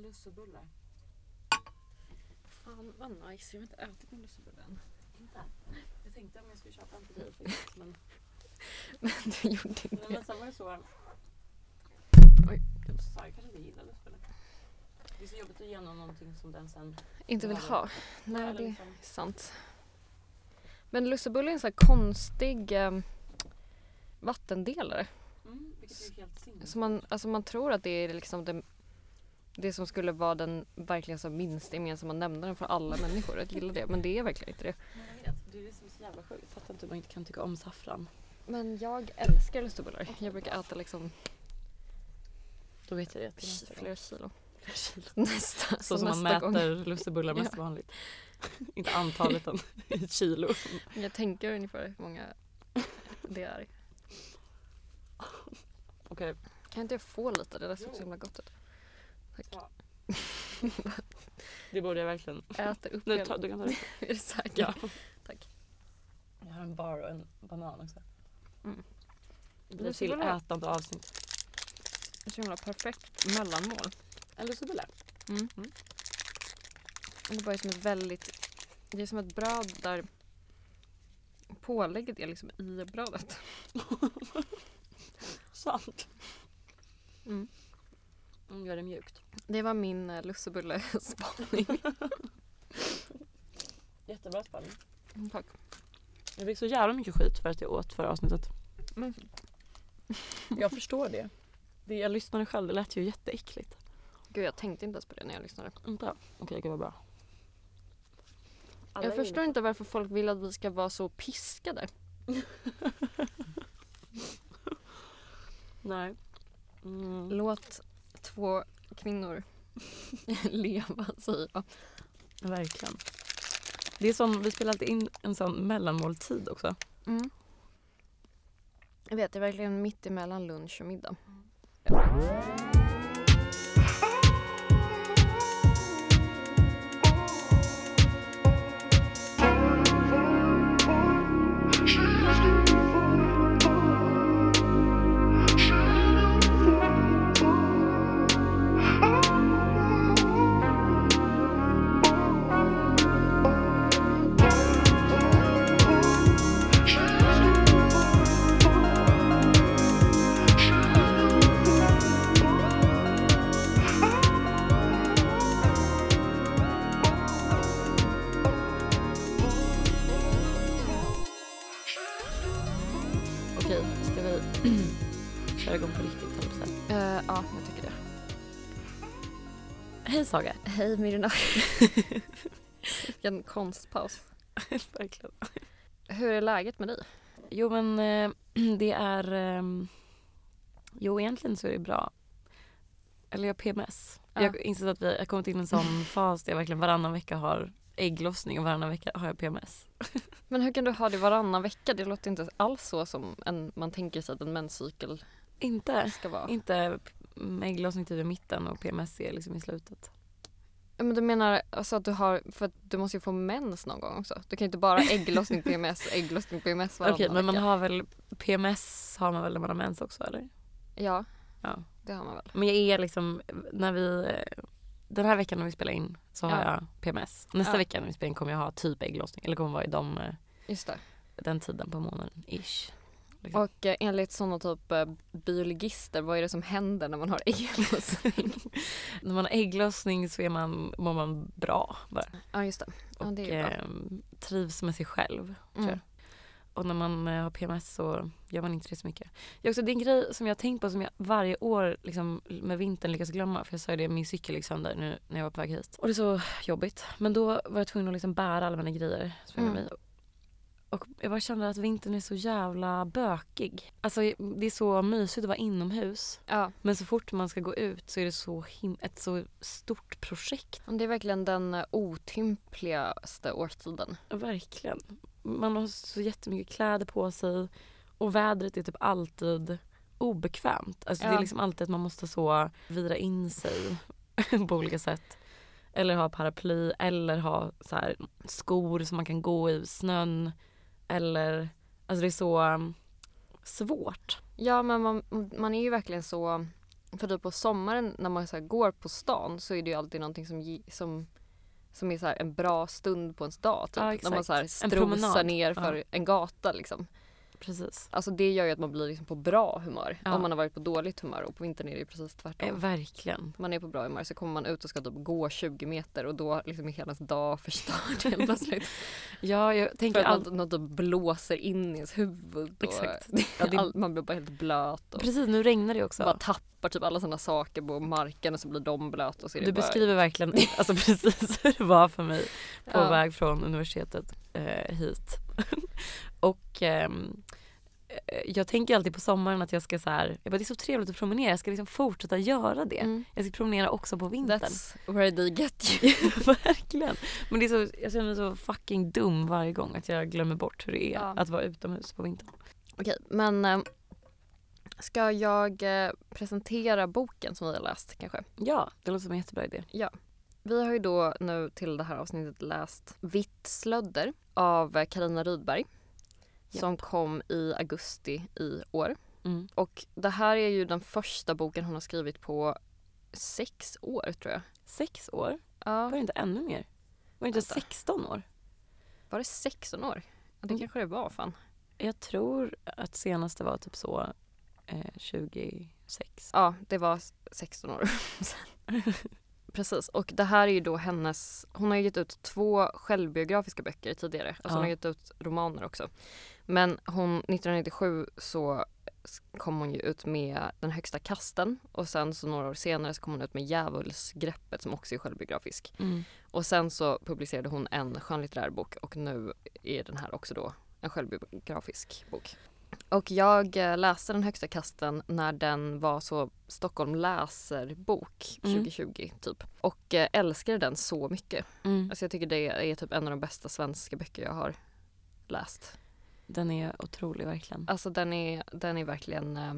En lussebulle. Fan vad nice. Jag har inte ätit min lussebulle än. Inte? Jag tänkte om jag skulle köpa en till dig faktiskt. Men, Men du gjorde inte det. men sen var det så. Oj. Jag sa jag kanske inte gillar lussebulle. Det är så jobbigt att ge någon någonting som den sen... Inte vill ha. Nej, Eller det är liksom- sant. Men lussebulle är en sån här konstig eh, vattendelare. Mm, vilket är helt sinnessjukt. Så man, alltså man tror att det är liksom det, det som skulle vara den verkligen så minsta gemensamma nämnaren för alla människor att gilla det. Men det är verkligen inte det. Men jag vet, det är det som är så jävla sjukt. Fattar inte hur man inte kan tycka om saffran. Men jag älskar lussebullar. Jag brukar äta liksom Då vet jag det flera kilo. Flera kilo. Nästa, Så som man mäter lussebullar mest Ja. vanligt. inte antalet utan i kilo. Jag tänker ungefär hur många det är. Okej. Kan inte jag få lite? Det där ser så himla gott ut. Tack. Ja. Det borde jag verkligen. Äter upp ta, du kan ta det. Är du säker? Ja. Tack. Jag har en bar och en banan också. Mm. Det blir till ätande avsnitt. Det är så himla perfekt mellanmål. En lussebulle. Mm. Mm. Och Det är bara som ett väldigt... Det är som ett bröd där pålägget är liksom i brödet. Sant. Mm. Mm, gör det mjukt. Det var min uh, lussebulle-spaning. Jättebra spaning. Mm, Tack. Jag fick så jävla mycket skit för att jag åt förra avsnittet. Men, Jag förstår det. det jag lyssnade själv, det lät ju jätteäckligt. gud, jag tänkte inte ens på det när jag lyssnade. Inte? Okej, gud vad bra. Alla jag är förstår inte varför folk vill att vi ska vara så piskade. Nej. Mm. Låt två kvinnor leva, säger jag. Verkligen. Det är som, vi spelar alltid in en sån mellanmåltid också. Mm. Jag vet, det är verkligen mitt emellan lunch och middag. Okej, Hej Myrna. Vilken konstpaus. Verkligen. Hur är läget med dig? Jo men eh, det är... ehm, jo egentligen så är det bra. Eller jag har PMS. Ja. Jag har insett att vi har kommit in i en sån fas där jag verkligen varannan vecka har ägglossning och varannan vecka har jag PMS. Men hur kan du ha det varannan vecka? Det låter inte alls så som en, man tänker sig att en menscykel Inte, ska vara. inte ägglossning typ i mitten och PMS är liksom i slutet. Men du menar alltså att du har, för att du måste ju få mens någon gång också. Du kan ju inte bara ägglossning PMS, ägglossning PMS varannan Okej men man vecka. har väl PMS har man väl när man har mens också eller? Ja, Ja. det har man väl. Men jag är liksom, när vi, den här veckan när vi spelar in så har Ja. jag PMS. Nästa Ja. vecka när vi spelar in kommer jag ha typ ägglossning. Eller kommer vara i de, eh, Just det. den tiden på månaden ish. Liksom. Och eh, enligt sådana typ eh, biologister, vad är det som händer när man har ägglossning? När man har ägglossning så är man, mår man bra bara. ja, just det. Ja, Och det är ju bra. eh, trivs med sig själv. Mm. Och när man eh, har PMS så gör man inte det så mycket. Det är också det är en grej som jag har tänkt på som jag varje år liksom, med vintern lyckas glömma. För jag sa ju det, min cykel gick sönder nu när jag var på väg hit. Och det är så jobbigt. Men då var jag tvungen att liksom bära alla mina grejer som jag Mm. med mig. Och jag bara kände att vintern är så jävla bökig. Alltså det är så mysigt att vara inomhus. Ja, Men så fort man ska gå ut så är det så him- ett så stort projekt. det är verkligen den otympligaste årstiden. Verkligen. Man har så jättemycket kläder på sig och vädret är typ alltid obekvämt. Alltså det Ja. är liksom alltid att man måste så vira in sig på olika sätt. Eller ha paraply eller ha så skor som man kan gå i snön. Eller, alltså det är så um, svårt. Ja, men man, man är ju verkligen så För typ på sommaren när man så går på stan så är det ju alltid någonting som, som, som är så en bra stund på ens dag. Typ. Ja, när man så här strosar ner för Ja. en gata liksom. Precis. Alltså det gör ju att man blir liksom på bra humör. Ja. Om man har varit på dåligt humör och på vintern är det precis tvärtom. Eh, verkligen. man är på bra humör så kommer man ut och ska typ gå 20 meter och då liksom är hela ens dag förstörd helt plötsligt. Ja, jag För tänker att allt. något, något typ blåser in i ens huvud. Och Exakt. Ja, det- all, man blir bara helt blöt och Precis, nu regnar det också. bara tappar typ alla sina saker på marken och så blir de blöta och så är det Du bara... beskriver verkligen alltså precis hur det var för mig på Ja. väg från universitetet eh, hit. och ehm, eh, jag tänker alltid på sommaren att jag ska så här, jag bara, det är så trevligt att promenera, jag ska liksom fortsätta göra det. Mm. Jag ska promenera också på vintern. That's where they get you. Verkligen. Men det är så, jag känner mig så fucking dum varje gång att jag glömmer bort hur det är Ja. att vara utomhus på vintern. Okej, men eh, ska jag eh, presentera boken som vi har läst kanske? Ja, det låter som en jättebra idé. Vi har ju då nu till det här avsnittet läst Vitt slödder av Karina Rydberg som kom i augusti i år. Mm. Och det här är ju den första boken hon har skrivit på sex år tror jag. Sex år? Var Ja, det inte ännu mer? Var det inte Vänta. 16 år? var det 16 år? Ja, det Mm. kanske det var fan. Jag tror att senaste var typ så eh, 26. Ja, det var s- 16 år sedan. Precis, och det här är ju då hennes, hon har gett ut två självbiografiska böcker tidigare. Alltså hon Ja. har gett ut romaner också. Men hon, 1997 så kom hon ju ut med Den högsta kasten och sen så några år senare så kom hon ut med Djävulsgreppet som också är självbiografisk. Mm. Och sen så publicerade hon en skönlitterär bok och nu är den här också då en självbiografisk bok. Och jag eh, läste Den högsta kasten när den var så Stockholm läser-bok Mm. 2020 typ. Och eh, älskade den så mycket. Mm. Alltså jag tycker det är typ en av de bästa svenska böcker jag har läst. Den är otrolig verkligen. Alltså den är, den är verkligen eh,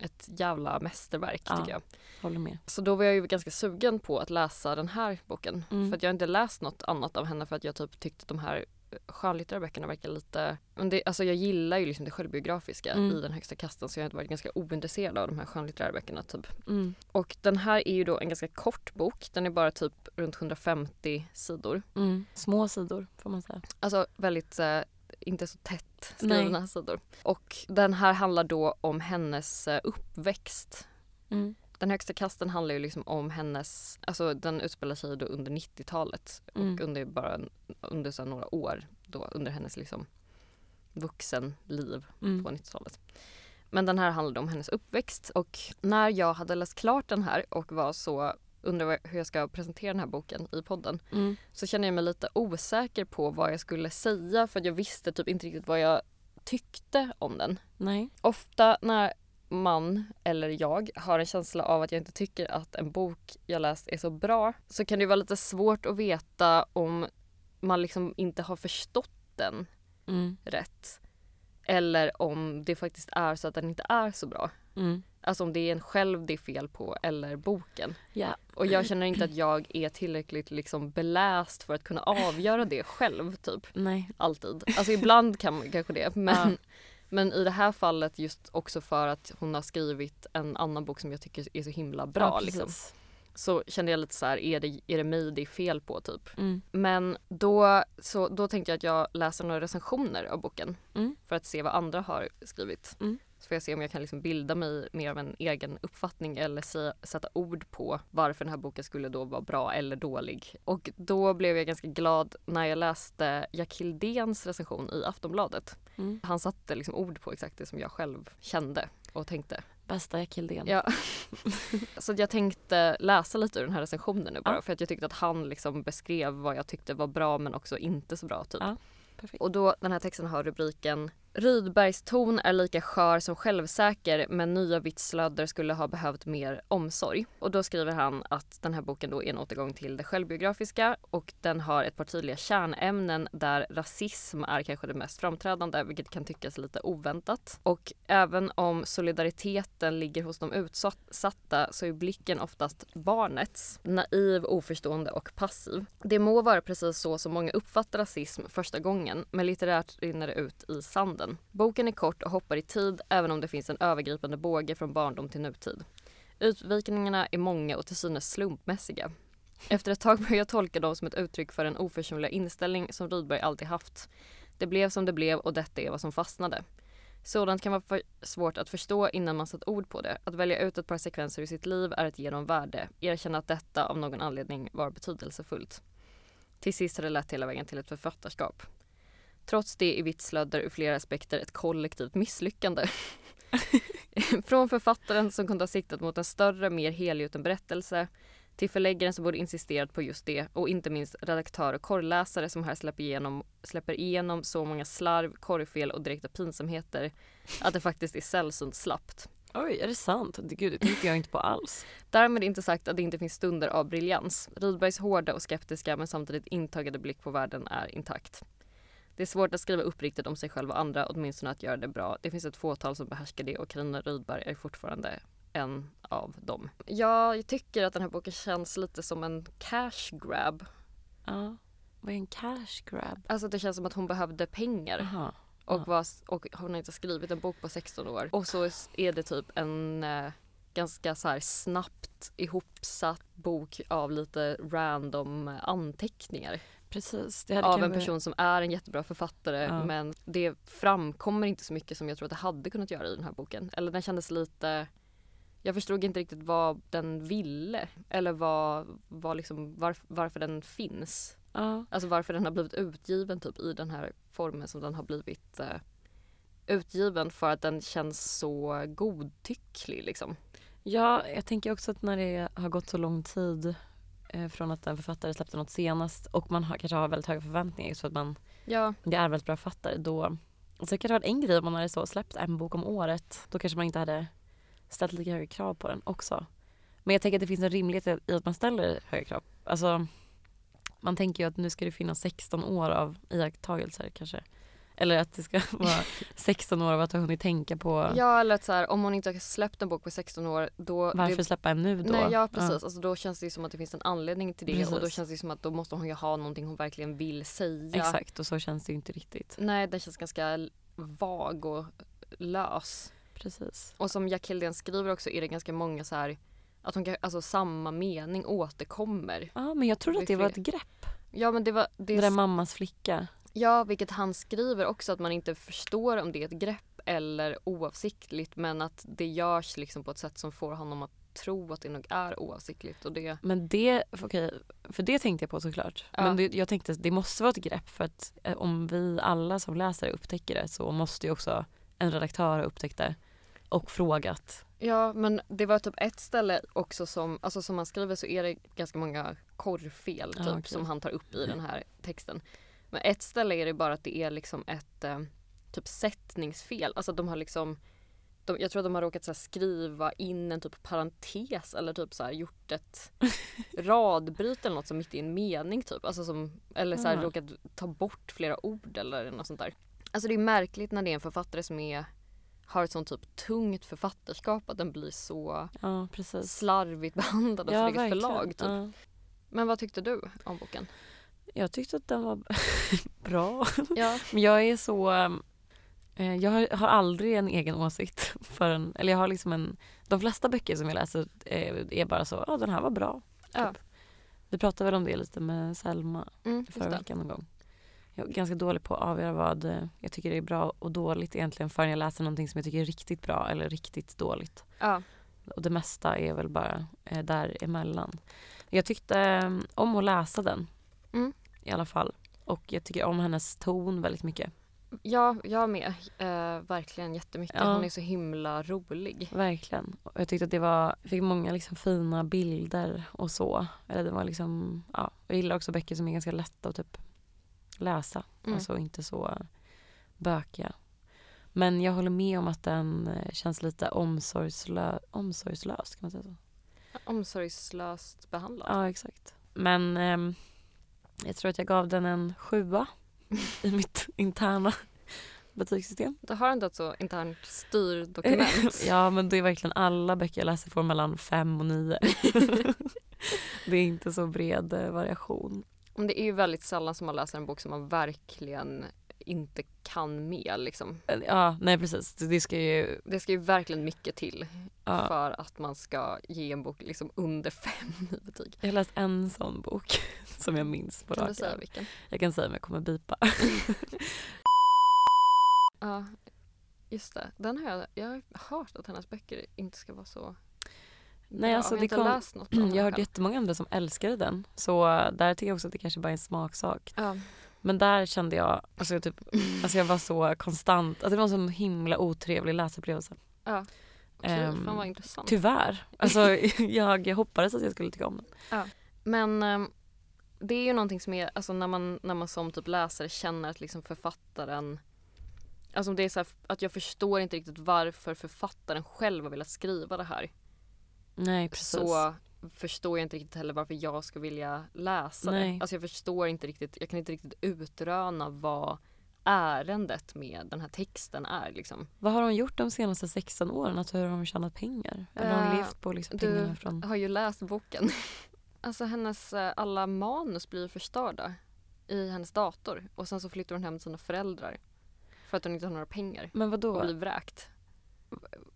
ett jävla mästerverk Ja. tycker jag. Håller med. Så då var jag ju ganska sugen på att läsa den här boken. Mm. För att jag har inte läst något annat av henne för att jag typ tyckte att de här skönlitterära böckerna verkar lite... Men det, alltså jag gillar ju liksom det självbiografiska Mm. i den högsta kasten så jag har varit ganska ointresserad av de här skönlitterära böckerna typ. Mm. Och den här är ju då en ganska kort bok. Den är bara typ runt 150 sidor. Mm. Små sidor får man säga. Alltså väldigt, eh, inte så tätt skrivna sidor. Och den här handlar då om hennes eh, uppväxt Mm. Den högsta kasten handlar ju liksom om hennes, alltså den utspelar sig då under 90-talet Mm. och under bara under så några år då under hennes liksom vuxenliv Mm. på 90-talet. Men den här handlade om hennes uppväxt och när jag hade läst klart den här och var så undrar hur jag ska presentera den här boken i podden Mm. så känner jag mig lite osäker på vad jag skulle säga för jag visste typ inte riktigt vad jag tyckte om den. Nej. Ofta när man eller jag har en känsla av att jag inte tycker att en bok jag läst är så bra så kan det vara lite svårt att veta om man liksom inte har förstått den Mm. rätt. Eller om det faktiskt är så att den inte är så bra. Mm. Alltså om det är en själv det är fel på eller boken. Ja. Och jag känner inte att jag är tillräckligt liksom beläst för att kunna avgöra det själv typ. Nej. Alltid. Alltså ibland kan man kanske det. Men. Men i det här fallet just också för att hon har skrivit en annan bok som jag tycker är så himla bra. Ja, liksom. Så kände jag lite så här, är det, är det mig det är fel på typ? Mm. Men då, så, då tänkte jag att jag läser några recensioner av boken Mm. för att se vad andra har skrivit. Mm. Så får jag se om jag kan liksom bilda mig mer av en egen uppfattning eller se, sätta ord på varför den här boken skulle då vara bra eller dålig. Och då blev jag ganska glad när jag läste Jack Hildéns recension i Aftonbladet. Mm. Han satte liksom ord på exakt det som jag själv kände och tänkte. Bästa Jack Hildén. Ja. så jag tänkte läsa lite ur den här recensionen nu bara Ja. för att jag tyckte att han liksom beskrev vad jag tyckte var bra men också inte så bra typ. Ja. Och då den här texten har rubriken Rydbergs ton är lika skör som självsäker men nya vitslödder skulle ha behövt mer omsorg. Och då skriver han att den här boken då är en återgång till det självbiografiska och den har ett par tydliga kärnämnen där rasism är kanske det mest framträdande vilket kan tyckas lite oväntat. Och även om solidariteten ligger hos de utsatta så är blicken oftast barnets, naiv, oförstående och passiv. Det må vara precis så som många uppfattar rasism första gången men litterärt rinner det ut i sanden. Boken är kort och hoppar i tid även om det finns en övergripande båge från barndom till nutid. Utvikningarna är många och till synes slumpmässiga. Efter ett tag började jag tolka dem som ett uttryck för den oförsonliga inställning som Rydberg alltid haft. Det blev som det blev och detta är vad som fastnade. Sådant kan vara svårt att förstå innan man satt ord på det. Att välja ut ett par sekvenser i sitt liv är att ge dem värde. Erkänna att detta av någon anledning var betydelsefullt. Till sist har det lett hela vägen till ett författarskap. Trots det är Vitslödder ur flera aspekter ett kollektivt misslyckande. Från författaren som kunde ha siktat mot en större, mer helgjuten berättelse till förläggaren som borde insisterat på just det och inte minst redaktör och korrläsare som här släpper igenom, släpper igenom så många slarv, korrfel och direkta pinsamheter att det faktiskt är sällsynt slappt. Oj, är det sant? Gud, det tänkte jag inte på alls. Därmed inte sagt att det inte finns stunder av briljans. Rydbergs hårda och skeptiska men samtidigt intagade blick på världen är intakt. Det är svårt att skriva uppriktigt om sig själv och andra, åtminstone att göra det bra. Det finns ett fåtal som behärskar det och Carina Rydberg är fortfarande en av dem. Jag tycker att den här boken känns lite som en cash grab. Ja, vad är en cash grab? Alltså det känns som att hon behövde pengar. Aha. Och, var, och hon har inte skrivit en bok på 16 år. Och så är det typ en eh, ganska så här snabbt ihopsatt bok av lite random anteckningar. Precis. av en person som är en jättebra författare Ja. men det framkommer inte så mycket som jag tror att det hade kunnat göra i den här boken. Eller den kändes lite jag förstod inte riktigt vad den ville eller vad, vad liksom, var, varför den finns. Ja. Alltså varför den har blivit utgiven typ i den här formen som den har blivit eh, utgiven för att den känns så godtycklig liksom. ja, jag tänker också att när det har gått så lång tid från att en författare släppte något senast och man har, kanske har väldigt höga förväntningar just för att man Ja, det är väldigt bra författare då så kanske det varit en grej om man hade så släppt en bok om året då kanske man inte hade ställt lika höga krav på den också. Men jag tänker att det finns en rimlighet i att man ställer höga krav. Alltså man tänker ju att nu ska det finnas 16 år av iakttagelser kanske. Eller att det ska vara 16 år av att ha hunnit tänka på ja eller att så här, om hon inte har släppt en bok på 16 år då varför det, släppa en nu då. Nej ja precis, Alltså, då känns det som att det finns en anledning till det och då Precis. känns det som att då måste hon ju ha någonting hon verkligen vill säga. Exakt och så känns det ju inte riktigt. Nej den känns ganska vag och lös. Precis. Och som Jack Hildén skriver också är det ganska många så här att hon kan, alltså samma mening återkommer. Ja men jag trodde att det var ett grepp. Ja men det var, det Det där mammas flicka. Ja vilket han skriver också att man inte förstår om det är ett grepp eller oavsiktligt men att det görs liksom på ett sätt som får honom att tro att det nog är oavsiktligt och det, Men det, okej, för det tänkte jag på såklart. Ja. Men det, jag tänkte att det måste vara ett grepp för att eh, om vi alla som läser upptäcker det så måste ju också en redaktör ha upptäckt det och frågat. Ja men det var typ ett ställe också som, alltså som han skriver så är det ganska många korrfel typ Ja, okej. som han tar upp i den här texten. Men ett ställe är det bara att det är liksom ett eh, typ sättningsfel. Alltså de har liksom de, jag tror att de har råkat så skriva in en typ parentes eller typ så gjort ett radbryt eller något som mitt i en mening typ. Alltså som, eller så här, Ja. råkat ta bort flera ord eller något sånt där. Alltså det är märkligt när det är en författare som är har ett sånt typ tungt författarskap att den blir så Ja slarvigt behandlad av sitt eget förlag. Typ. Ja. Men vad tyckte du om boken? Jag tyckte att den var bra. Ja, Men jag är så, eh, jag har, har aldrig en egen åsikt förrän, eller jag har liksom en, de flesta böcker som jag läser eh, är bara så, ja den här var bra. ja. Vi pratade väl om det lite med Selma Mm, förra veckan någon gång. Jag är ganska dålig på att avgöra vad eh, jag tycker är bra och dåligt egentligen förrän jag läser någonting som jag tycker är riktigt bra eller riktigt dåligt. Ja. Och det mesta är väl bara eh, däremellan. Jag tyckte om att läsa den Mm. i alla fall. Och jag tycker om hennes ton väldigt mycket. ja, jag med. Eh, verkligen jättemycket. Ja. Hon är så himla rolig. Verkligen. Och jag tyckte att det var, jag fick många liksom fina bilder och så. Eller det var liksom, ja. Jag gillar också böcker som är ganska lätta att typ läsa. Mm. Alltså inte så bökiga. Men jag håller med om att den eh, känns lite omsorgslö, omsorgslös. Kan man säga så? Omsorgslöst behandlad. Ja, exakt. Men ehm, jag tror att jag gav den en sjua i mitt interna betygssystem. Du har ändå ett så internt styrdokument. ja, men det är verkligen alla böcker jag läser får mellan fem och nio. det är inte så bred eh, variation. Men det är ju väldigt sällan som man läser en bok som man verkligen inte kan med liksom. Ja, nej precis. Det ska ju... Det ska ju verkligen mycket till Ja. för att man ska ge en bok liksom under fem i betyg. Jag har läst en sån bok som jag minns på Kan du säga vilken? Jag kan säga om jag kommer bipa. Ja, just det. Den har jag, jag har hört att hennes böcker inte ska vara så Nej, alltså, jag har det inte kom- läst något Jag har hört jättemånga andra som älskade den. Så där tycker jag också att det kanske bara är en smaksak. Ja. Men där kände jag, alltså, typ, alltså jag var så konstant, alltså, det var en sån himla otrevlig läsupplevelse. ja. Okej, Ehm, fan vad intressant. Tyvärr. Alltså jag, jag hoppades att jag skulle tycka om den. Men ehm, det är ju någonting som är, alltså när man, när man som typ läsare känner att liksom författaren Alltså det är så här, att jag förstår inte riktigt varför författaren själv har velat skriva det här. Nej precis. Så förstår jag inte riktigt heller varför jag ska vilja läsa Nej. det. Alltså jag förstår inte riktigt, jag kan inte riktigt utröna vad ärendet med den här texten är liksom. Vad har hon gjort de senaste 16 åren? Alltså hur har hon tjänat pengar? Eller har hon Eh, levt på liksom du- pengarna från... har ju läst boken. Alltså hennes eh, alla manus blir förstörda i hennes dator och sen så flyttar hon hem till sina föräldrar för att hon inte har några pengar Men och vadå? blir vräkt.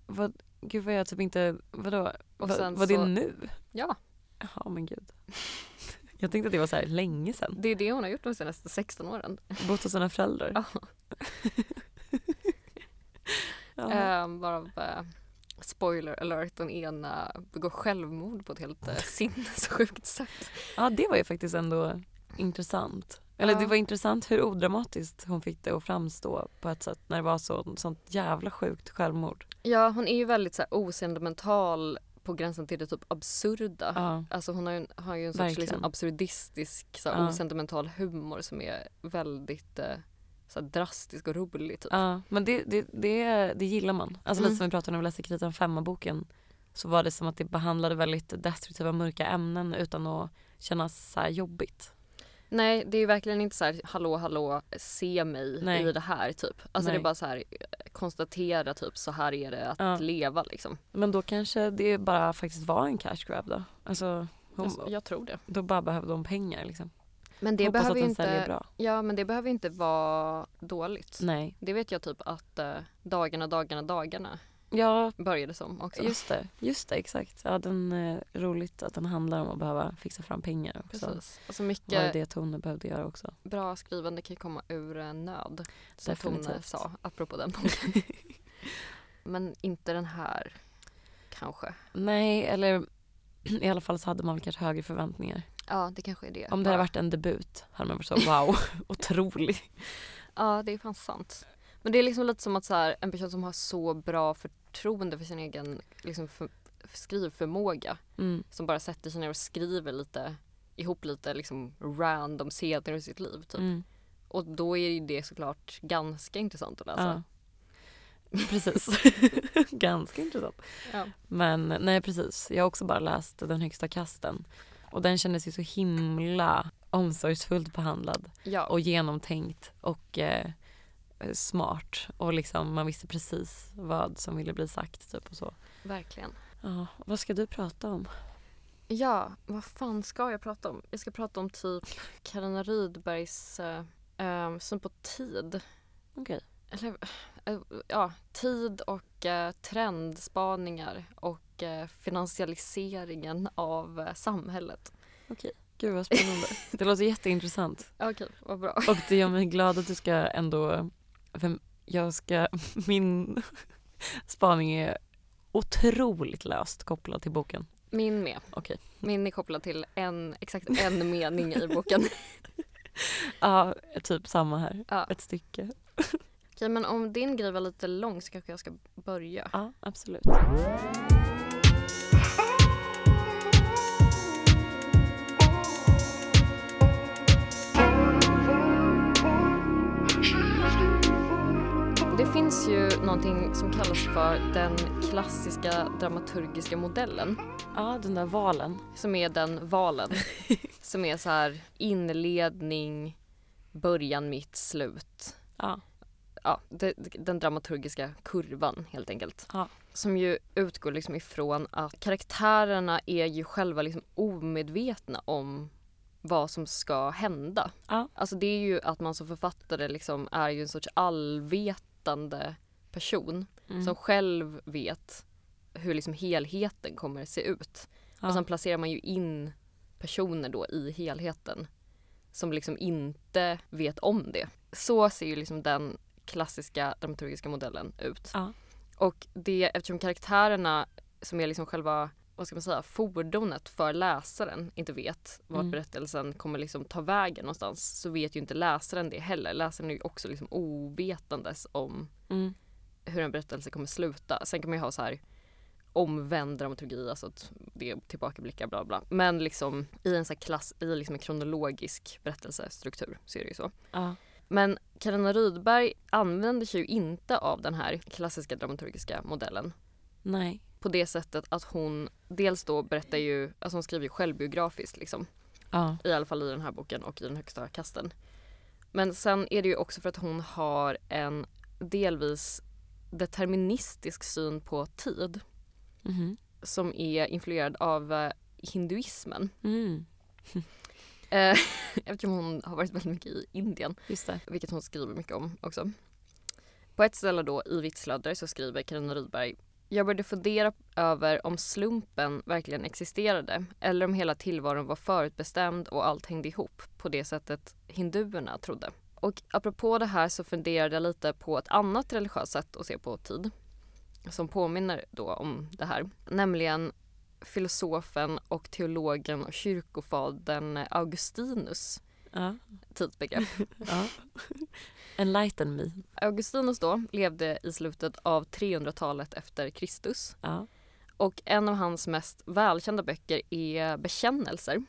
Vad, gud vad jag typ inte, vadå? Och Va, var så- det nu? Ja, Ja men gud. Jag tänkte att det var så här länge sedan. det är det hon har gjort de senaste 16 åren. Bott hos sina föräldrar. Ja. Ja. Ehm, varav eh, spoiler alert, den ena begår självmord på ett helt eh, sinnessjukt sätt. ja det var ju faktiskt ändå intressant. Eller det var intressant hur odramatiskt hon fick det att framstå på ett sätt när det var så, sånt jävla sjukt självmord. Ja, hon är ju väldigt så här, osentimental på gränsen till det typ absurda. Ja. Alltså hon har ju, har ju en sorts liksom, absurdistisk, så här, Ja. osentimental humor som är väldigt eh, så här, drastisk och rolig. Typ. Ja, men det, det, det, det gillar man. Alltså Mm. lite som vi pratade om när vi läste Kritan femma-boken så var det som att det behandlade väldigt destruktiva mörka ämnen utan att kännas så här jobbigt. Nej, det är verkligen inte så här hallå hallå se mig Nej. i det här typ. Alltså det Nej. är bara så här konstatera typ så här är det att Ja. leva liksom. Men då kanske det bara faktiskt var en cash grab då. Alltså, hon, Alltså, jag tror det. då bara behövde de pengar liksom. Men det Hoppas behöver att inte, bra. ja men det behöver inte vara dåligt. Nej. Det vet jag typ att eh, dagarna, dagarna, dagarna Ja, började som också. just det. Just det, exakt. Ja, den är roligt att den handlar om att behöva fixa fram pengar också. Precis. Var det mycket det Tone behövde göra också. bra skrivande kan komma ur eh, nöd. Som Tone Definitivt. sa, apropå den boken. Men inte den här, kanske. Nej, eller i alla fall så hade man väl kanske högre förväntningar. Ja, det kanske är det. Om det hade varit en debut hade man varit så wow, otrolig. Ja, det är fan sant. Men det är liksom lite som att så här, en person som har så bra förtroende för sin egen liksom, för, skrivförmåga Mm. som bara sätter sig ner och skriver lite ihop lite liksom random scener ur sitt liv typ. Mm. Och då är ju det såklart ganska intressant att läsa. Ja. Precis. Ganska intressant. Ja. Men nej precis, jag har också bara läst Den högsta kasten. Och den kändes ju så himla omsorgsfullt behandlad Ja, och genomtänkt och eh, smart. Och liksom man visste precis vad som ville bli sagt typ och så. verkligen. Ja, vad ska du prata om? Ja, vad fan ska jag prata om? Jag ska prata om typ Carina Rydbergs eh, eh, syn på tid. Okej. Eller eh, ja, tid och eh, trendspaningar och eh, finansialiseringen av eh, samhället. Gud vad spännande. Det låter jätteintressant. Okej, vad bra. Och det gör mig glad att du ska ändå, för jag ska, min spaning är otroligt löst kopplad till boken. Min med. Okej. Min är kopplad till en, exakt en mening i boken. Ja, typ samma här. Ja. Ett stycke. Okej, men om din grej var lite lång så kanske jag ska börja. Ja, absolut. Finns ju någonting som kallas för den klassiska dramaturgiska modellen. Ja, den där valen. Som är den valen. som är så här inledning, början, mitt, slut. Ja. Ja, det, den dramaturgiska kurvan helt enkelt. Ja. Som ju utgår liksom ifrån att karaktärerna är ju själva liksom omedvetna om vad som ska hända. Ja. Alltså det är ju att man som författare liksom är ju en sorts allvetande person Mm. som själv vet hur liksom helheten kommer se ut. ja. Och sen placerar man ju in personer då i helheten som liksom inte vet om det. Så ser ju liksom den klassiska dramaturgiska modellen ut. Ja. Och det eftersom karaktärerna som är liksom själva vad ska man säga, fordonet för läsaren inte vet vart Mm. berättelsen kommer liksom ta vägen någonstans så vet ju inte läsaren det heller. Läsaren är ju också liksom ovetandes om Mm. hur en berättelse kommer sluta. Sen kan man ju ha så här omvänd dramaturgi, alltså att det är tillbakablickar bla bla. Men liksom i en så klass, i liksom en kronologisk berättelsestruktur så är det ju så. Ja. Men Carina Rydberg använder sig ju inte av den här klassiska dramaturgiska modellen Nej. På det sättet att hon dels då berättar ju, alltså hon skriver ju självbiografiskt liksom. Ja. I alla fall i den här boken och i den högsta kasten. Men sen är det ju också för att hon har en delvis deterministisk syn på tid Mhm. som är influerad av eh, hinduismen. Mm. Eh, eftersom hon har varit väldigt mycket i Indien, vilket hon skriver mycket om också. På ett ställe då i Vitslödder så skriver Carina Rydberg jag började fundera över om slumpen verkligen existerade eller om hela tillvaron var förutbestämd och allt hängde ihop på det sättet hinduerna trodde. Och apropå det här så funderade jag lite på ett annat religiöst sätt att se på tid som påminner då om det här, nämligen filosofen och teologen och kyrkofadern Augustinus Ja. tidsbegrepp. ja. Enlighten me. Augustinus då levde i slutet av 300-talet efter Kristus Ja. och en av hans mest välkända böcker är Bekännelser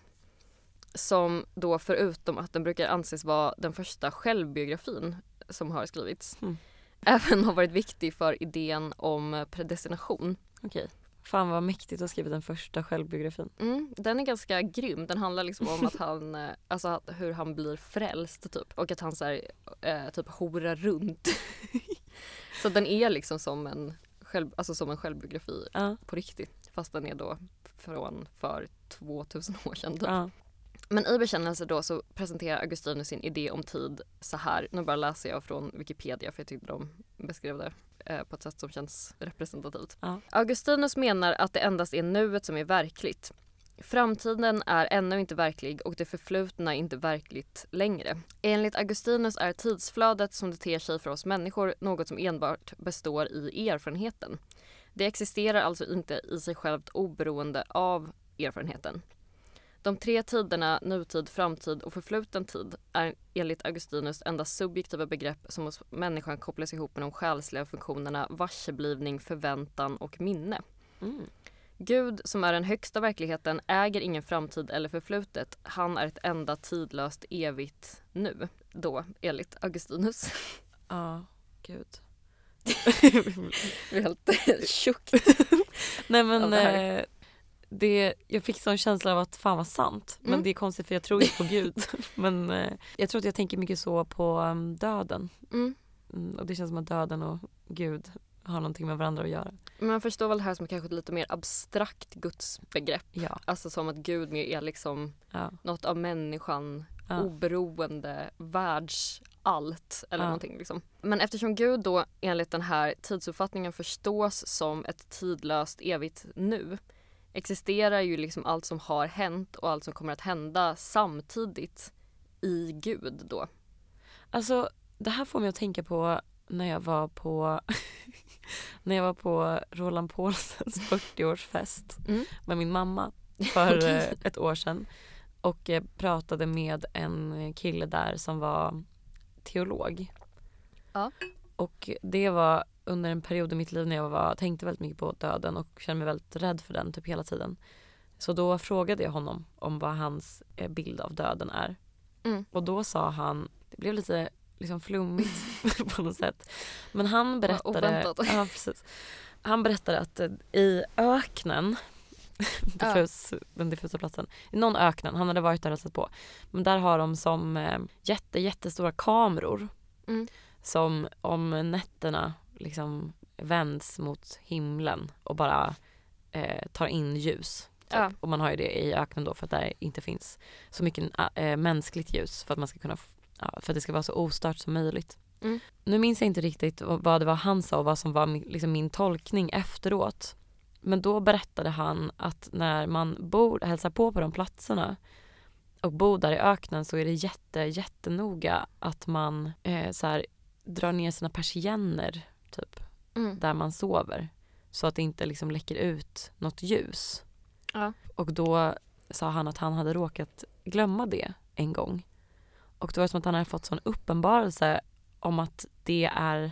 som då förutom att den brukar anses vara den första självbiografin som har skrivits Mm. även har varit viktig för idén om predestination. Okej. Fan vad mäktigt att skriva den första självbiografin. Mm, den är ganska grym. Den handlar liksom om att han, eh, alltså hur han blir frälst typ och att han så här, eh, typ horar runt. så den är liksom som en, själv, alltså som en självbiografi Ja. på riktigt fast den är då från för 2000 år sedan. Typ. Ja. Men i bekännelse då så presenterar Augustinus sin idé om tid så här. Nu bara läser jag från Wikipedia för jag tyckte de beskrev det eh, på ett sätt som känns representativt. Ja. Augustinus menar att det endast är nuet som är verkligt. Framtiden är ännu inte verklig och det förflutna är inte verkligt längre. Enligt Augustinus är tidsflödet som det ter sig för oss människor något som enbart består i erfarenheten. Det existerar alltså inte i sig självt oberoende av erfarenheten. De tre tiderna, nutid, framtid och förfluten tid, är enligt Augustinus endast subjektiva begrepp som hos människan kopplas ihop med de själsliga funktionerna varseblivning, förväntan och minne. Mm. Gud, som är den högsta verkligheten, äger ingen framtid eller förflutet. Han är ett enda tidlöst evigt nu. Då, enligt Augustinus. Ja. Gud. Jag är helt tjock. Nej men det jag fick sån känsla av att fan vad sant. Men Mm. det är konstigt för jag tror inte på Gud. men eh, jag tror att jag tänker mycket så på um, döden. Mm. Mm, och det känns som att döden och Gud har någonting med varandra att göra. Men man förstår väl det här som kanske ett lite mer abstrakt gudsbegrepp. Ja. Alltså som att Gud mer är liksom Ja. något av människan, Ja. oberoende, världsallt eller Ja. någonting. Liksom. Men eftersom Gud då enligt den här tidsuppfattningen förstås som ett tidlöst evigt nu existerar ju liksom allt som har hänt och allt som kommer att hända samtidigt i Gud då. Alltså det här får mig att tänka på när jag var på när jag var på Roland Paulsens 40-årsfest Mm. med min mamma för eh, ett år sedan och eh, pratade med en kille där som var teolog. Ja. Och det var under en period i mitt liv när jag var, tänkte väldigt mycket på döden och kände mig väldigt rädd för den typ hela tiden. Så då frågade jag honom om vad hans eh, bild av döden är. Mm. Och då sa han, det blev lite liksom flummigt på något sätt. Men han berättade, ja, precis. Han berättade att eh, i öknen, diffus, den diffusa platsen, i någon öknen, han hade varit där och sett på. Men där har de som eh, jätte, jättestora kameror Mm. som om nätterna liksom vänds mot himlen och bara eh, tar in ljus Ja. Och man har ju det i öknen då för att där inte finns så mycket äh, mänskligt ljus för att man ska kunna ja, för att det ska vara så ostört som möjligt. Mm. Nu minns jag inte riktigt vad det var han sa och vad som var min, liksom min tolkning efteråt. Men då berättade han att när man bor, hälsar på på de platserna och bor där i öknen så är det jätte, jättenoga att man eh, så här, drar ner sina persienner typ Mm. där man sover så att det inte liksom läcker ut något ljus. Ja. Och då sa han att han hade råkat glömma det en gång. Och då var det som att han hade fått sån uppenbarelse om att det är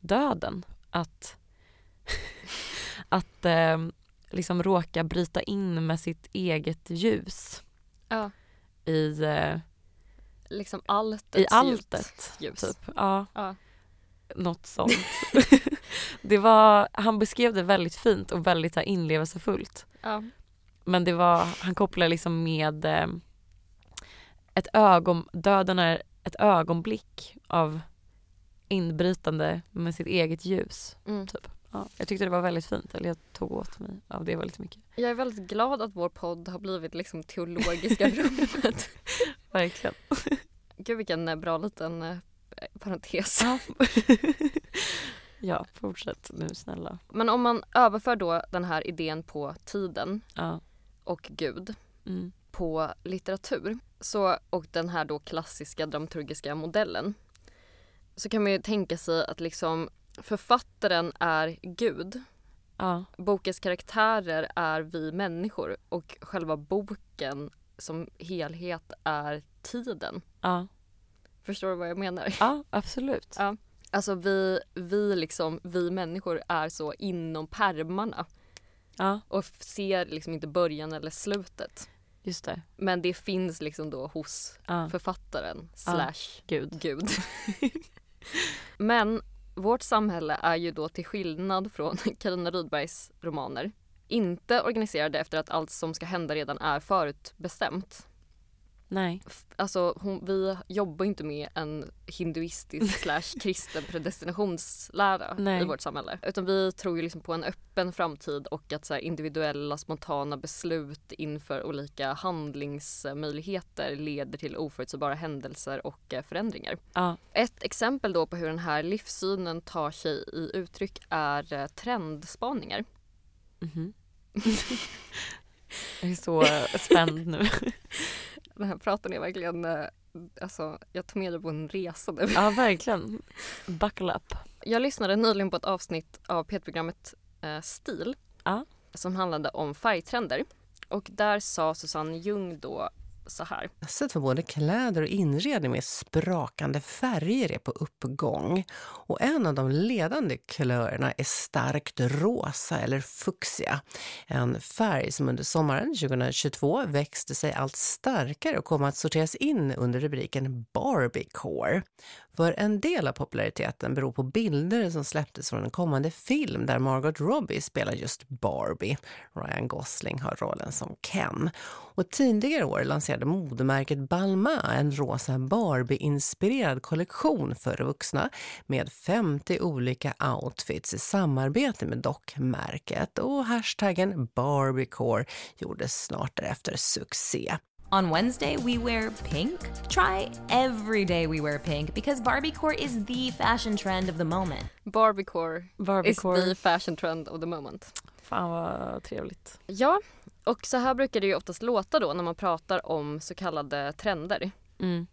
döden. Att, att eh, liksom råka bryta in med sitt eget ljus Ja. i, eh, Liksom alltets i alltet. ljus. Typ. Ja, Ja. Något sånt. det var, han beskrev det väldigt fint och väldigt här, inlevelsefullt. Ja. Men det var, han kopplade liksom med eh, ett ögon, döden är ett ögonblick av inbrytande med sitt eget ljus. Mm. Typ. Ja, jag tyckte det var väldigt fint, eller jag tog åt mig av det väldigt mycket. Jag är väldigt glad att vår podd har blivit liksom teologiska rummet. Verkligen. Gud vilken eh, bra liten eh, parentes. Ja. ja, fortsätt nu snälla. Men om man överför då den här idén på tiden Ja. och Gud Mm. på litteratur så, och den här då klassiska dramaturgiska modellen så kan man ju tänka sig att liksom författaren är Gud. Ja. Bokens karaktärer är vi människor och själva boken som helhet är tiden. Ja. Förstår du vad jag menar? ja, absolut. Ja. Alltså vi, vi, liksom, vi människor är så inom pärmarna Ja, och ser liksom inte början eller slutet. just det. Men det finns liksom då hos Ja. författaren slash Gud. Gud. Men vårt samhälle är ju då till skillnad från Carina Rydbergs romaner inte organiserade efter att allt som ska hända redan är förutbestämt. Nej. Alltså hon, vi jobbar inte med en hinduistisk slash kristen predestinationslära Nej. i vårt samhälle. Utan vi tror ju liksom på en öppen framtid och att så individuella spontana beslut inför olika handlingsmöjligheter leder till oförutsägbara händelser och eh, förändringar. Ja. Ett exempel då på hur den här livssynen tar sig i uttryck är eh, trendspaningar. Mhm. jag är så spänd nu. Den här praten är verkligen, eh, alltså jag tar med dig på en resa nu. Ja, verkligen. Buckle up. Jag lyssnade nyligen på ett avsnitt av P1-programmet eh, Stil Ja. som handlade om färgtrender. Och där sa Susanne Ljung då så här. Intresset för både kläder och inredning med sprakande färger är på uppgång. Och en av de ledande kulörerna är starkt rosa eller fuchsia. En färg som under sommaren 2022 växte sig allt starkare och kom att sorteras in under rubriken Barbiecore. För en del av populariteten beror på bilder som släpptes från en kommande film där Margot Robbie spelar just Barbie. Ryan Gosling har rollen som Ken. Och tidigare år lanserade modemärket Balmain en rosa Barbie-inspirerad kollektion för vuxna med 50 olika outfits i samarbete med dockmärket. Och hashtaggen Barbiecore gjordes snart därefter succé. On Wednesday, we wear pink. Try every day we wear pink because Barbiecore is the fashion trend of the moment. Barbiecore Barbiecore. is the fashion trend of the moment. Fan vad trevligt. Ja, och så här brukar det ju oftast låta då när man pratar om så kallade trender. Mm.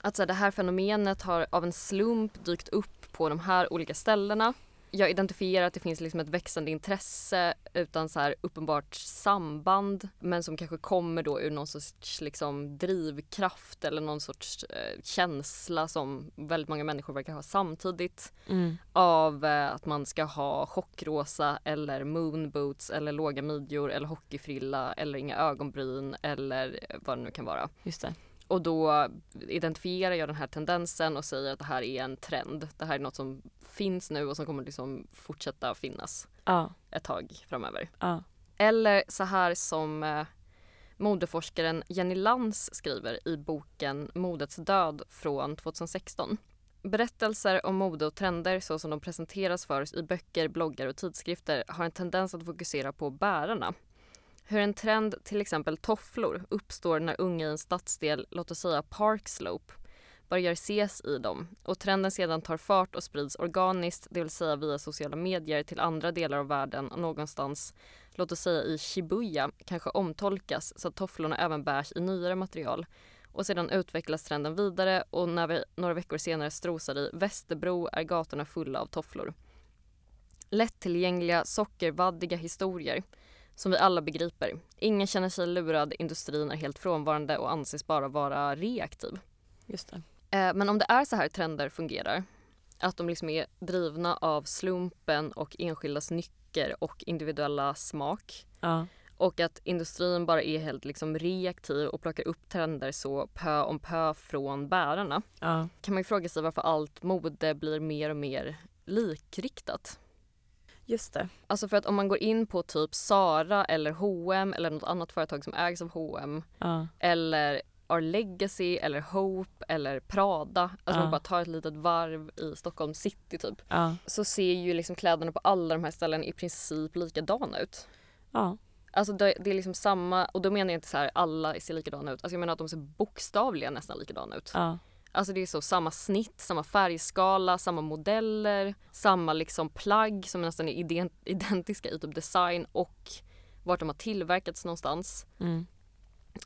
Att så här, det här fenomenet har av en slump dykt upp på de här olika ställena. Jag identifierar att det finns liksom ett växande intresse utan så här uppenbart samband men som kanske kommer då ur någon sorts liksom drivkraft eller någon sorts eh, känsla som väldigt många människor verkar ha samtidigt Mm. av eh, att man ska ha chockrosa eller moonboots eller låga midjor eller hockeyfrilla eller inga ögonbryn eller vad det nu kan vara. Just det. Och då identifierar jag den här tendensen och säger att det här är en trend. Det här är något som finns nu och som kommer liksom fortsätta finnas Ja. ett tag framöver. Ja. Eller så här som eh, modeforskaren Jenny Lantz skriver i boken Modets död från 2016. Berättelser om mode och trender så som de presenteras för oss i böcker, bloggar och tidskrifter har en tendens att fokusera på bärarna hur en trend, till exempel tofflor, uppstår när unga i en stadsdel, låt oss säga Park Slope, börjar ses i dem. Och trenden sedan tar fart och sprids organiskt, det vill säga via sociala medier till andra delar av världen och någonstans, låt oss säga i Shibuya, kanske omtolkas så att tofflorna även bärs i nyare material. Och sedan utvecklas trenden vidare och när vi några veckor senare strosar i Västerbro är gatorna fulla av tofflor. Lättillgängliga, sockervaddiga historier som vi alla begriper. Ingen känner sig lurad, industrin är helt frånvarande och anses bara vara reaktiv. Just det. Eh, men om det är så här trender fungerar, att de liksom är drivna av slumpen och enskildas nycker och individuella smak Ja. och att industrin bara är helt liksom reaktiv och plockar upp trender så pö om pö från bärarna Ja. kan man ju fråga sig varför allt mode blir mer och mer likriktat. Just det. Alltså för att om man går in på typ Zara eller H&M eller något annat företag som ägs av H&M Ja. eller Our Legacy eller Hope eller Prada, alltså Ja. man bara tar ett litet varv i Stockholm city typ, Ja. så ser ju liksom kläderna på alla de här ställena i princip likadana ut. Ja. Alltså det, det är liksom samma, och då menar jag inte så här alla ser likadana ut, alltså jag menar att de ser bokstavligen nästan likadana ut. Ja. Alltså det är så samma snitt, samma färgskala, samma modeller, samma liksom plagg som nästan är iden- identiska i typ design och vart de har tillverkats någonstans. Mm.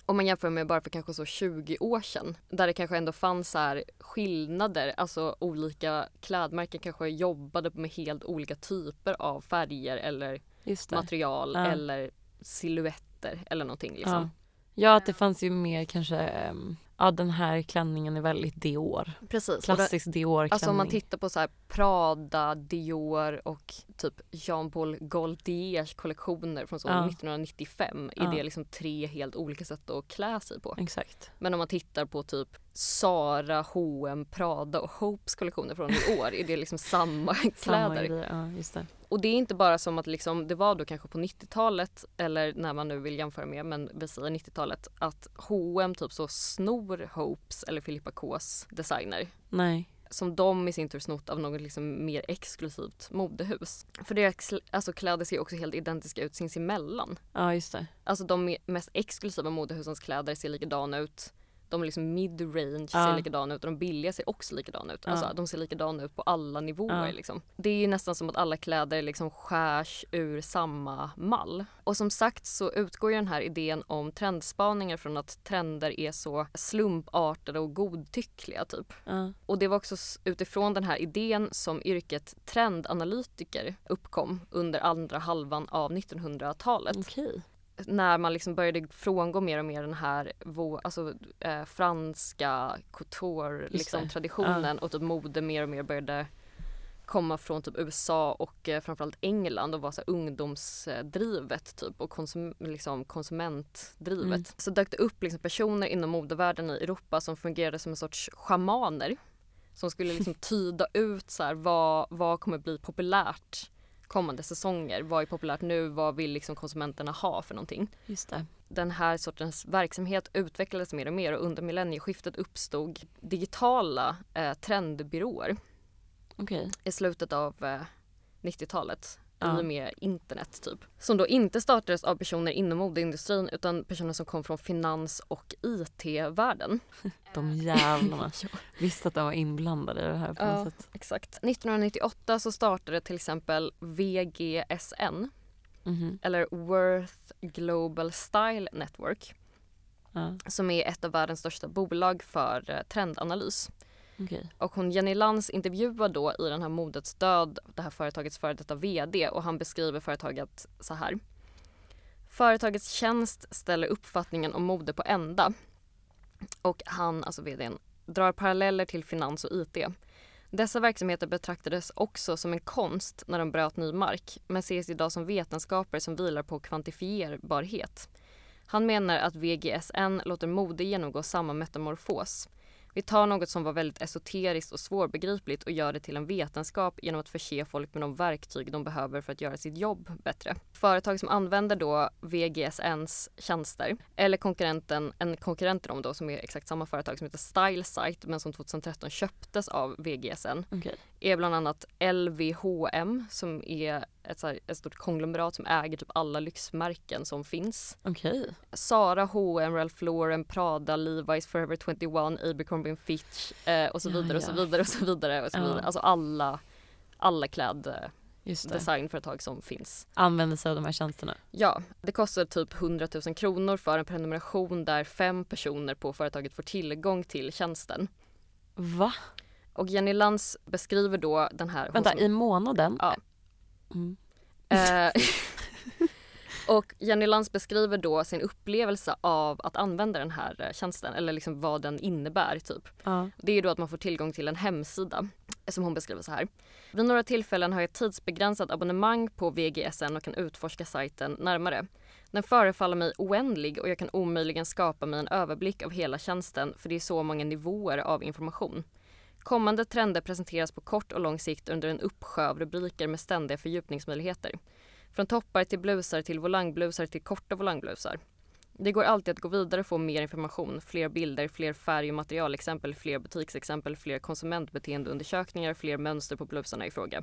Om man jämför med bara för kanske så 20 år sedan där det kanske ändå fanns så här skillnader, alltså olika klädmärken kanske jobbade med helt olika typer av färger eller material Ja. eller silhuetter eller någonting liksom. Ja. ja, att det fanns ju mer kanske, ehm, ja den här klänningen är väldigt Dior. Precis. Klassisk Dior-klänning. Alltså om man tittar på så här Prada, Dior och typ Jean Paul Gaultiers kollektioner från så Ja. 1995 Ja. är det liksom tre helt olika sätt att klä sig på. Exakt. Men om man tittar på typ Zara, H&M, Prada och Hopes kollektioner från i år är det liksom samma Samma kläder. grejer. Ja, just det. Och det är inte bara som att liksom, det var då kanske på 90-talet eller när man nu vill jämföra med men vi säger 90-talet att H&M typ så snor Hopes eller Filippa K's designer Nej. som de i sin tur snott av något liksom mer exklusivt modehus. För deras alltså, kläder ser också helt identiska ut sinsemellan. Ja, just det. Alltså de mest exklusiva modehusens kläder ser likadana ut. De liksom mid-range Ja. ser likadana ut och de billiga ser också likadana ut. Ja. Alltså de ser likadana ut på alla nivåer Ja. liksom. Det är ju nästan som att alla kläder liksom skärs ur samma mall. Och som sagt så utgår ju den här idén om trendspaningar från att trender är så slumpartade och godtyckliga typ. Och det var också utifrån den här idén som yrket trendanalytiker uppkom under andra halvan av 1900-talet. Okej. När man liksom började frångå mer och mer den här alltså, eh, franska couture liksom, traditionen och typ mode mer och mer började komma från typ USA och eh, framförallt England och vara så här ungdomsdrivet typ och konsum- liksom konsumentdrivet. Mm. Så dök det upp liksom personer inom modevärlden i Europa som fungerade som en sorts schamaner som skulle liksom tyda ut så här, vad, vad kommer bli populärt kommande säsonger. Vad är populärt nu? Vad vill liksom konsumenterna ha för någonting? Just det. Den här sortens verksamhet utvecklades mer och mer och under millennieskiftet uppstod digitala eh, trendbyråer Okej. i slutet av eh, 90-talet Ja. i och med internet typ. Som då inte startades av personer inom modeindustrin utan personer som kom från finans och IT-världen. De jävlarna. Visste att de var inblandade i det här på Ja. något sätt. Exakt. 1998 så startade till exempel VGSN Mhm. eller Worth Global Style Network Ja. som är ett av världens största bolag för eh, trendanalys. Okay. Och hon Jenny Lantz intervjuar då i den här Modets död det här företagets före detta VD och han beskriver företaget så här. Företagets tjänst ställer uppfattningen om mode på ända. Och han, alltså VDn, drar paralleller till finans och IT. Dessa verksamheter betraktades också som en konst när de bröt ny mark men ses idag som vetenskaper som vilar på kvantifierbarhet. Han menar att VGSN låter mode genomgå samma metamorfos. Vi tar något som var väldigt esoteriskt och svårbegripligt och gör det till en vetenskap genom att förse folk med de verktyg de behöver för att göra sitt jobb bättre. Företag som använder då VGSNs tjänster eller konkurrenten, en konkurrent till dem då som är exakt samma företag som heter StyleSite men som 2013 köptes av VGSN Okej. är bland annat LVHM som är ett, så här, ett stort konglomerat som äger typ alla lyxmärken som finns. Okej. Zara, H&M, Ralph Lauren, Prada, Levi's, Forever 21, Abercrombie Fitch eh, och så Ja, vidare och så ja. vidare och så vidare. Och så Ja. vidare. Alltså alla, alla Just det. kläddesignföretag som finns. Använder sig av de här tjänsterna. Ja, det kostar typ 100 000 kronor för en prenumeration där fem personer på företaget får tillgång till tjänsten. Va? Och Jenny Lantz beskriver då den här... Vänta, som- i månaden? Ja. Mm. Eh, och Jenny Lantz beskriver då sin upplevelse av att använda den här eh, tjänsten eller liksom vad den innebär typ. Ja. Det är då att man får tillgång till en hemsida som hon beskriver så här. Vid några tillfällen har jag ett tidsbegränsat abonnemang på VGSN och kan utforska sajten närmare. Den förefaller mig oändlig och jag kan omöjligen skapa mig en överblick av hela tjänsten för det är så många nivåer av information. Kommande trender presenteras på kort och lång sikt under en uppsjö av rubriker med ständiga fördjupningsmöjligheter. Från toppar till blusar till volangblusar till korta volangblusar. Det går alltid att gå vidare och få mer information, fler bilder, fler färg och materialexempel, fler butiksexempel, fler konsumentbeteendeundersökningar, fler mönster på blusarna i fråga.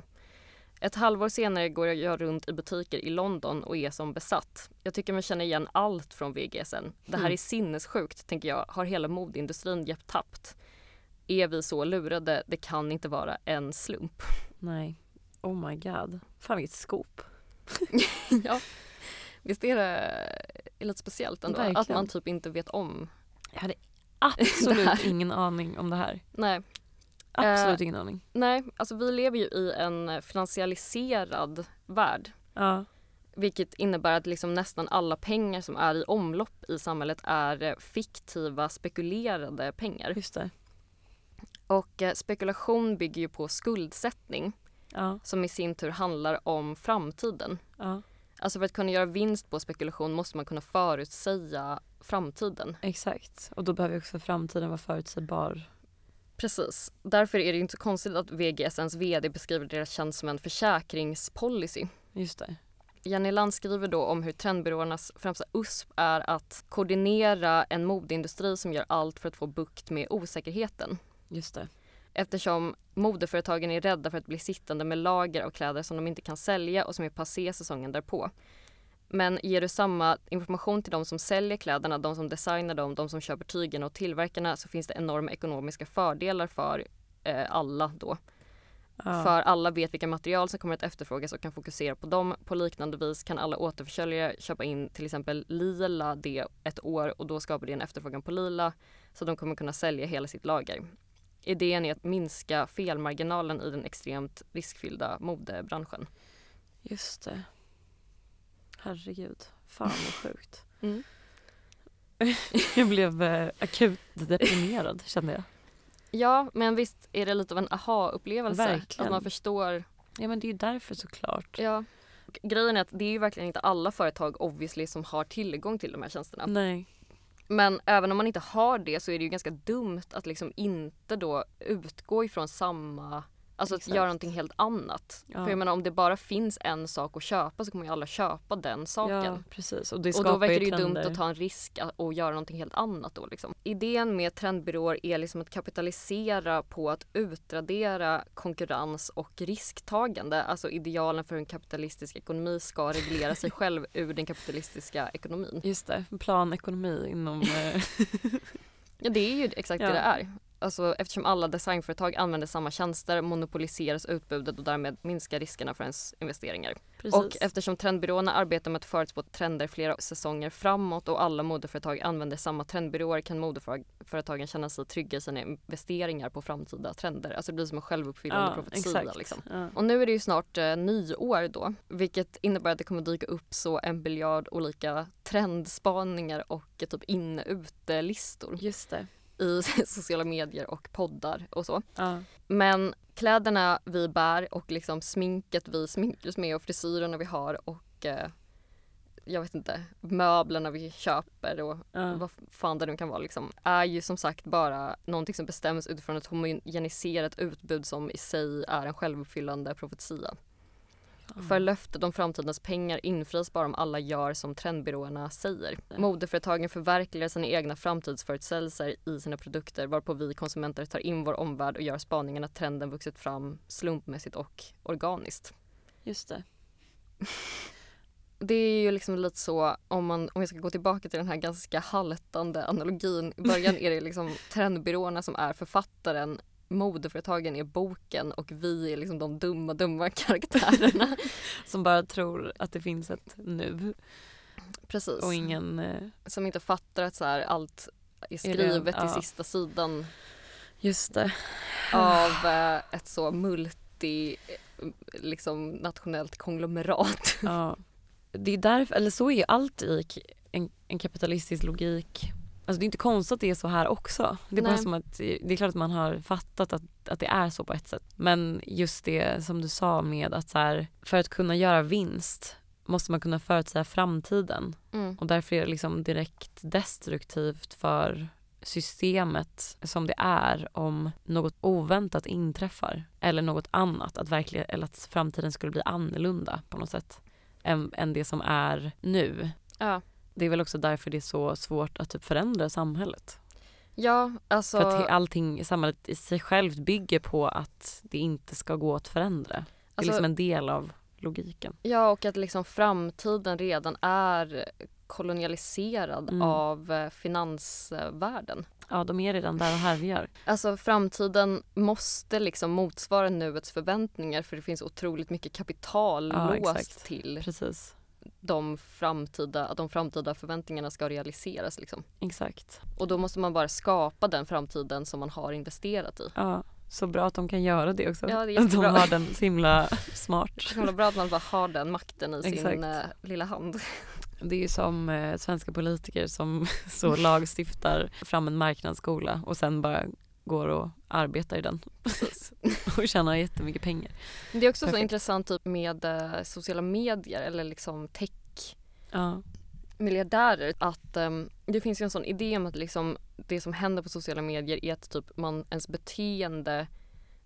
Ett halvår senare går jag runt i butiker i London och är som besatt. Jag tycker mig känna igen allt från VGSN. Det här Mm. är sinnessjukt, tänker jag. Har hela modeindustrin gett tappt? Är vi så lurade? Det kan inte vara en slump. Nej. Oh my god. Fan vilket scoop. ja. Visst är det lite speciellt ändå? Att Verkligen. man typ inte vet om. Jag hade absolut ingen aning om det här. Nej, Absolut Eh, ingen aning. nej, alltså vi lever ju i en finansialiserad värld. Ja. Vilket innebär att liksom nästan alla pengar som är i omlopp i samhället är fiktiva, spekulerade pengar. Just det. Och eh, spekulation bygger ju på skuldsättning Ja. som i sin tur handlar om framtiden. Ja. Alltså för att kunna göra vinst på spekulation måste man kunna förutsäga framtiden. Exakt. Och då behöver också framtiden vara förutsägbar. Precis. Därför är det inte så konstigt att VGSNs VD beskriver deras tjänst som en försäkringspolicy. Just det. Jenny Land skriver då om hur trendbyråernas främsta USP är att koordinera en modeindustri som gör allt för att få bukt med osäkerheten. Just det. Eftersom modeföretagen är rädda för att bli sittande med lager av kläder som de inte kan sälja och som är passé säsongen därpå. Men ger du samma information till de som säljer kläderna, de som designar dem, de som köper tygerna och tillverkarna så finns det enorma ekonomiska fördelar för eh, alla då. Ja. För alla vet vilka material som kommer att efterfrågas och kan fokusera på dem. På liknande vis kan alla återförsäljare köpa in till exempel lila det ett år och då skapar det en efterfrågan på lila så de kommer kunna sälja hela sitt lager. Idén är att minska felmarginalen i den extremt riskfyllda modebranschen. Just det. Herregud. Fan vad sjukt. Mm. jag blev eh, akut deprimerad kände jag. Ja, men visst är det lite av en aha-upplevelse. Verkligen. Att man förstår. Ja men det är ju därför såklart. Ja. Grejen är att det är ju verkligen inte alla företag obviously som har tillgång till de här tjänsterna. Nej. Men även om man inte har det så är det ju ganska dumt att liksom inte då utgå ifrån samma Alltså att Exakt. göra någonting helt annat. Ja. För jag menar om det bara finns en sak att köpa så kommer ju alla köpa den saken. Ja precis. Och Och då verkar det ju dumt att ta en risk att- och göra någonting helt annat då liksom. Idén med trendbyråer är liksom att kapitalisera på att utradera konkurrens och risktagande. Alltså idealen för hur en kapitalistisk ekonomi ska reglera sig själv ur den kapitalistiska ekonomin. Just det, planekonomi inom... Eh, Ja det är ju exakt Ja. det det är. Alltså, eftersom alla designföretag använder samma tjänster monopoliseras utbudet och därmed minskar riskerna för ens investeringar. precis. Och eftersom trendbyråerna arbetar med att förutspå trender flera säsonger framåt och alla modeföretag använder samma trendbyråer kan modeföretagen känna sig trygga i sina investeringar på framtida trender. Alltså det blir som en självuppfyllande ja, profetia. Liksom. Ja. Och nu är det ju snart eh, nyår då, vilket innebär att det kommer dyka upp så en biljard olika trendspaningar och eh, typ in-ute-listor Just det. I sociala medier och poddar och så. Ja. Men kläderna vi bär och liksom sminket vi sminkar oss med och frisyrerna vi har och eh, jag vet inte, möblerna vi köper och Ja. vad fan det nu kan vara liksom, är ju som sagt bara någonting som bestäms utifrån ett homogeniserat utbud som i sig är en självuppfyllande profetia. För löftet om framtidens pengar infrias bara om alla gör som trendbyråerna säger. Modeföretagen förverkligar sina egna framtidsförutsägelser i sina produkter varpå vi konsumenter tar in vår omvärld och gör spaningen att trenden vuxit fram slumpmässigt och organiskt. Just det. Det är ju liksom lite så om man om jag ska gå tillbaka till den här ganska haltande analogin. I början är det liksom trendbyråerna som är författaren modeföretagen är boken och vi är liksom de dumma, dumma karaktärerna. Som bara tror att det finns ett nu Precis. och ingen... eh, Som inte fattar att så här, allt är skrivet ja. i sista sidan Just det. av eh, ett så multi eh, liksom nationellt konglomerat. Ja. Det är därför, eller så är ju allt i en, en kapitalistisk logik. Alltså det är inte konstigt att det är så här också. Det är bara Nej. som att, det är klart att man har fattat att, att det är så på ett sätt. Men just det som du sa med att så här, för att kunna göra vinst måste man kunna förutsäga framtiden. Mm. Och därför är det liksom direkt destruktivt för systemet som det är om något oväntat inträffar. Eller något annat, att, verkligen, eller att framtiden skulle bli annorlunda på något sätt. Än, än det som är nu. Ja. Det är väl också därför det är så svårt att typ förändra samhället. ja, alltså. För att allting i samhället i sig självt bygger på att det inte ska gå att förändra. Det är Alltså- liksom en del av logiken. Ja, och att liksom framtiden redan är kolonialiserad Mm. av eh, finansvärlden. Ja, de är redan där och härjar. Alltså framtiden måste liksom motsvara nuets förväntningar för det finns otroligt mycket kapital Ja, låst exakt. till Precis. De framtida, att de framtida förväntningarna ska realiseras. Liksom. Exakt. Och då måste man bara skapa den framtiden som man har investerat i. Ja, så bra att de kan göra det också. Ja, det är att de har den så himla smart. Det är så himla bra att man bara har den makten i sin Exakt. eh, lilla hand. Det är ju som eh, svenska politiker som så lagstiftar fram en marknadsskola och sen bara går och arbetar i den. Och tjänar jättemycket pengar. Det är också så Perfekt. intressant typ med eh, sociala medier eller liksom tech Ja, miljardärer att ehm, det finns ju en sån idé om att liksom det som händer på sociala medier är att typ man, ens beteende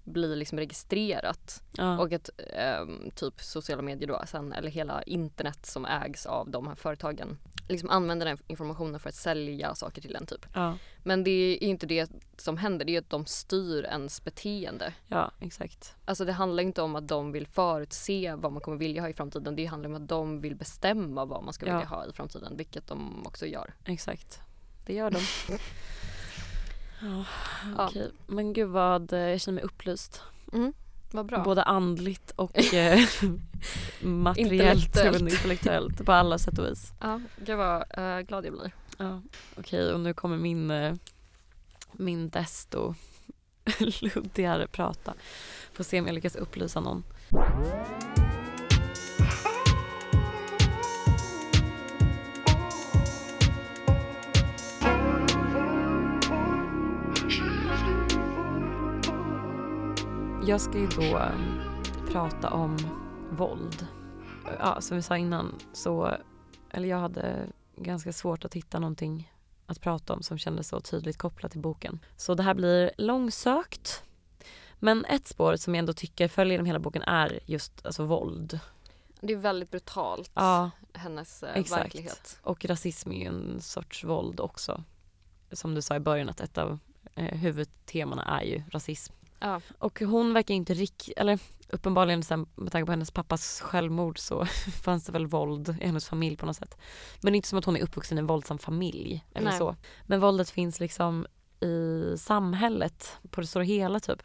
blir liksom registrerat. Ja, och att ehm, typ sociala medier då sen, eller hela internet som ägs av de här företagen liksom använder den informationen för att sälja saker till en typ. ja, Men det är inte det som händer, det är att de styr ens beteende. ja, exakt. Alltså det handlar inte om att de vill förutse vad man kommer vilja ha i framtiden. Det handlar om att de vill bestämma vad man ska Ja. vilja ha i framtiden, vilket de också gör. Exakt. Det gör de. Ja, Ja. okej. Men gud vad, eh, jag känner mig upplyst. Mm, vad bra. Både andligt och eh, materiellt, Intellektuellt. intellektuellt på alla sätt och vis. Ja, gud vad eh, glad jag blir. Ja. Okej, och nu kommer min, eh, min desto luddigare prata. Får se om jag lyckas upplysa någon. Jag ska ju då eh, prata om våld. Ja, som vi sa innan så, eller jag hade ganska svårt att hitta någonting att prata om som kändes så tydligt kopplat till boken. Så det här blir långsökt. Men ett spår som jag ändå tycker följer genom hela boken är just alltså våld. Det är väldigt brutalt, Ja, hennes eh, exakt. verklighet. och rasism är ju en sorts våld också. Som du sa i början att ett av eh, huvudtemana är ju rasism. Ja. Och hon verkar inte riktigt, eller uppenbarligen sen, med tanke på hennes pappas självmord så fanns det väl våld i hennes familj på något sätt. Men det är inte som att hon är uppvuxen i en våldsam familj eller Nej. så. Men våldet finns liksom i samhället på det stora hela typ.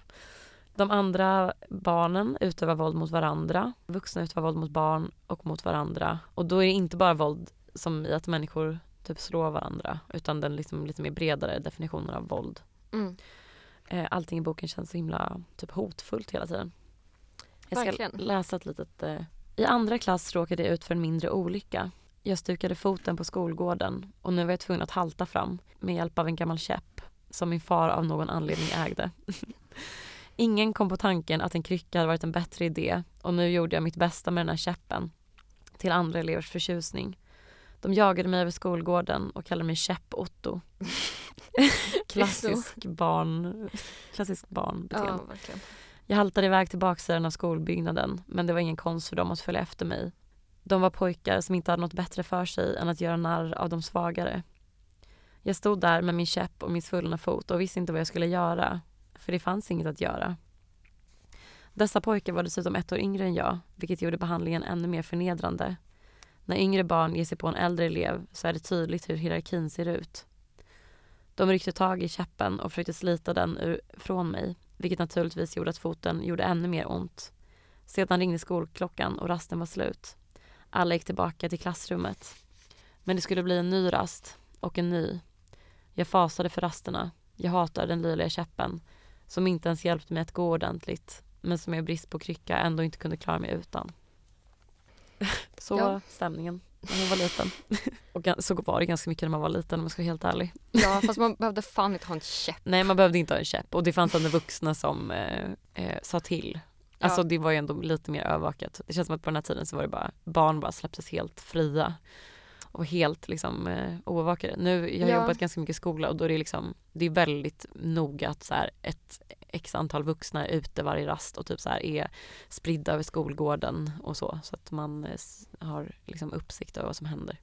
De andra barnen utövar våld mot varandra, vuxna utövar våld mot barn och mot varandra. Och då är det inte bara våld som i att människor typ slår varandra utan den liksom lite mer bredare definitionen av våld. Mm. Eh, allting i boken känns så himla typ hotfullt hela tiden. Jag ska Verkligen. läsa ett litet... Eh. I andra klass råkade jag ut för en mindre olycka. Jag stukade foten på skolgården och nu var jag tvungen att halta fram med hjälp av en gammal käpp som min far av någon anledning ägde. Ingen kom på tanken att en krycka hade varit en bättre idé och nu gjorde jag mitt bästa med den här käppen till andra elevers förtjusning. De jagade mig över skolgården och kallade mig Käpp-Otto. Klassisk barn, klassisk barnbeteende. Ja. Jag haltade iväg till baksidan av skolbyggnaden men det var ingen konst för dem att följa efter mig. De var pojkar som inte hade något bättre för sig än att göra narr av de svagare. Jag stod där med min käpp och min svullna fot och visste inte vad jag skulle göra, för det fanns inget att göra. Dessa pojkar var dessutom ett år yngre än jag, vilket gjorde behandlingen ännu mer förnedrande. När yngre barn ger sig på en äldre elev så är det tydligt hur hierarkin ser ut. De ryckte tag i käppen och försökte slita den ur, från mig, vilket naturligtvis gjorde att foten gjorde ännu mer ont. Sedan ringde skolklockan och rasten var slut. Alla gick tillbaka till klassrummet. Men det skulle bli en ny rast och en ny. Jag fasade för rasterna. Jag hatade den löjliga käppen som inte ens hjälpte mig att gå ordentligt men som jag i brist på krycka ändå inte kunde klara mig utan. Så Ja. stämningen när man var liten. Och så var det ganska mycket när man var liten om jag ska vara helt ärlig. Ja fast man behövde fan inte ha en käpp. Nej man behövde inte ha en käpp och det fanns ändå vuxna som eh, eh, sa till. Alltså Ja. det var ju ändå lite mer övervakat. Det känns som att på den här tiden så var det bara, barn bara släpptes helt fria. Och helt liksom eh, oövervakade. Nu, jag har Ja. jobbat ganska mycket i skola och då är det liksom, det är väldigt noga att så här, ett x antal vuxna är ute varje rast och typ så här är spridda över skolgården och så. Så att man eh, har liksom uppsikt över vad som händer.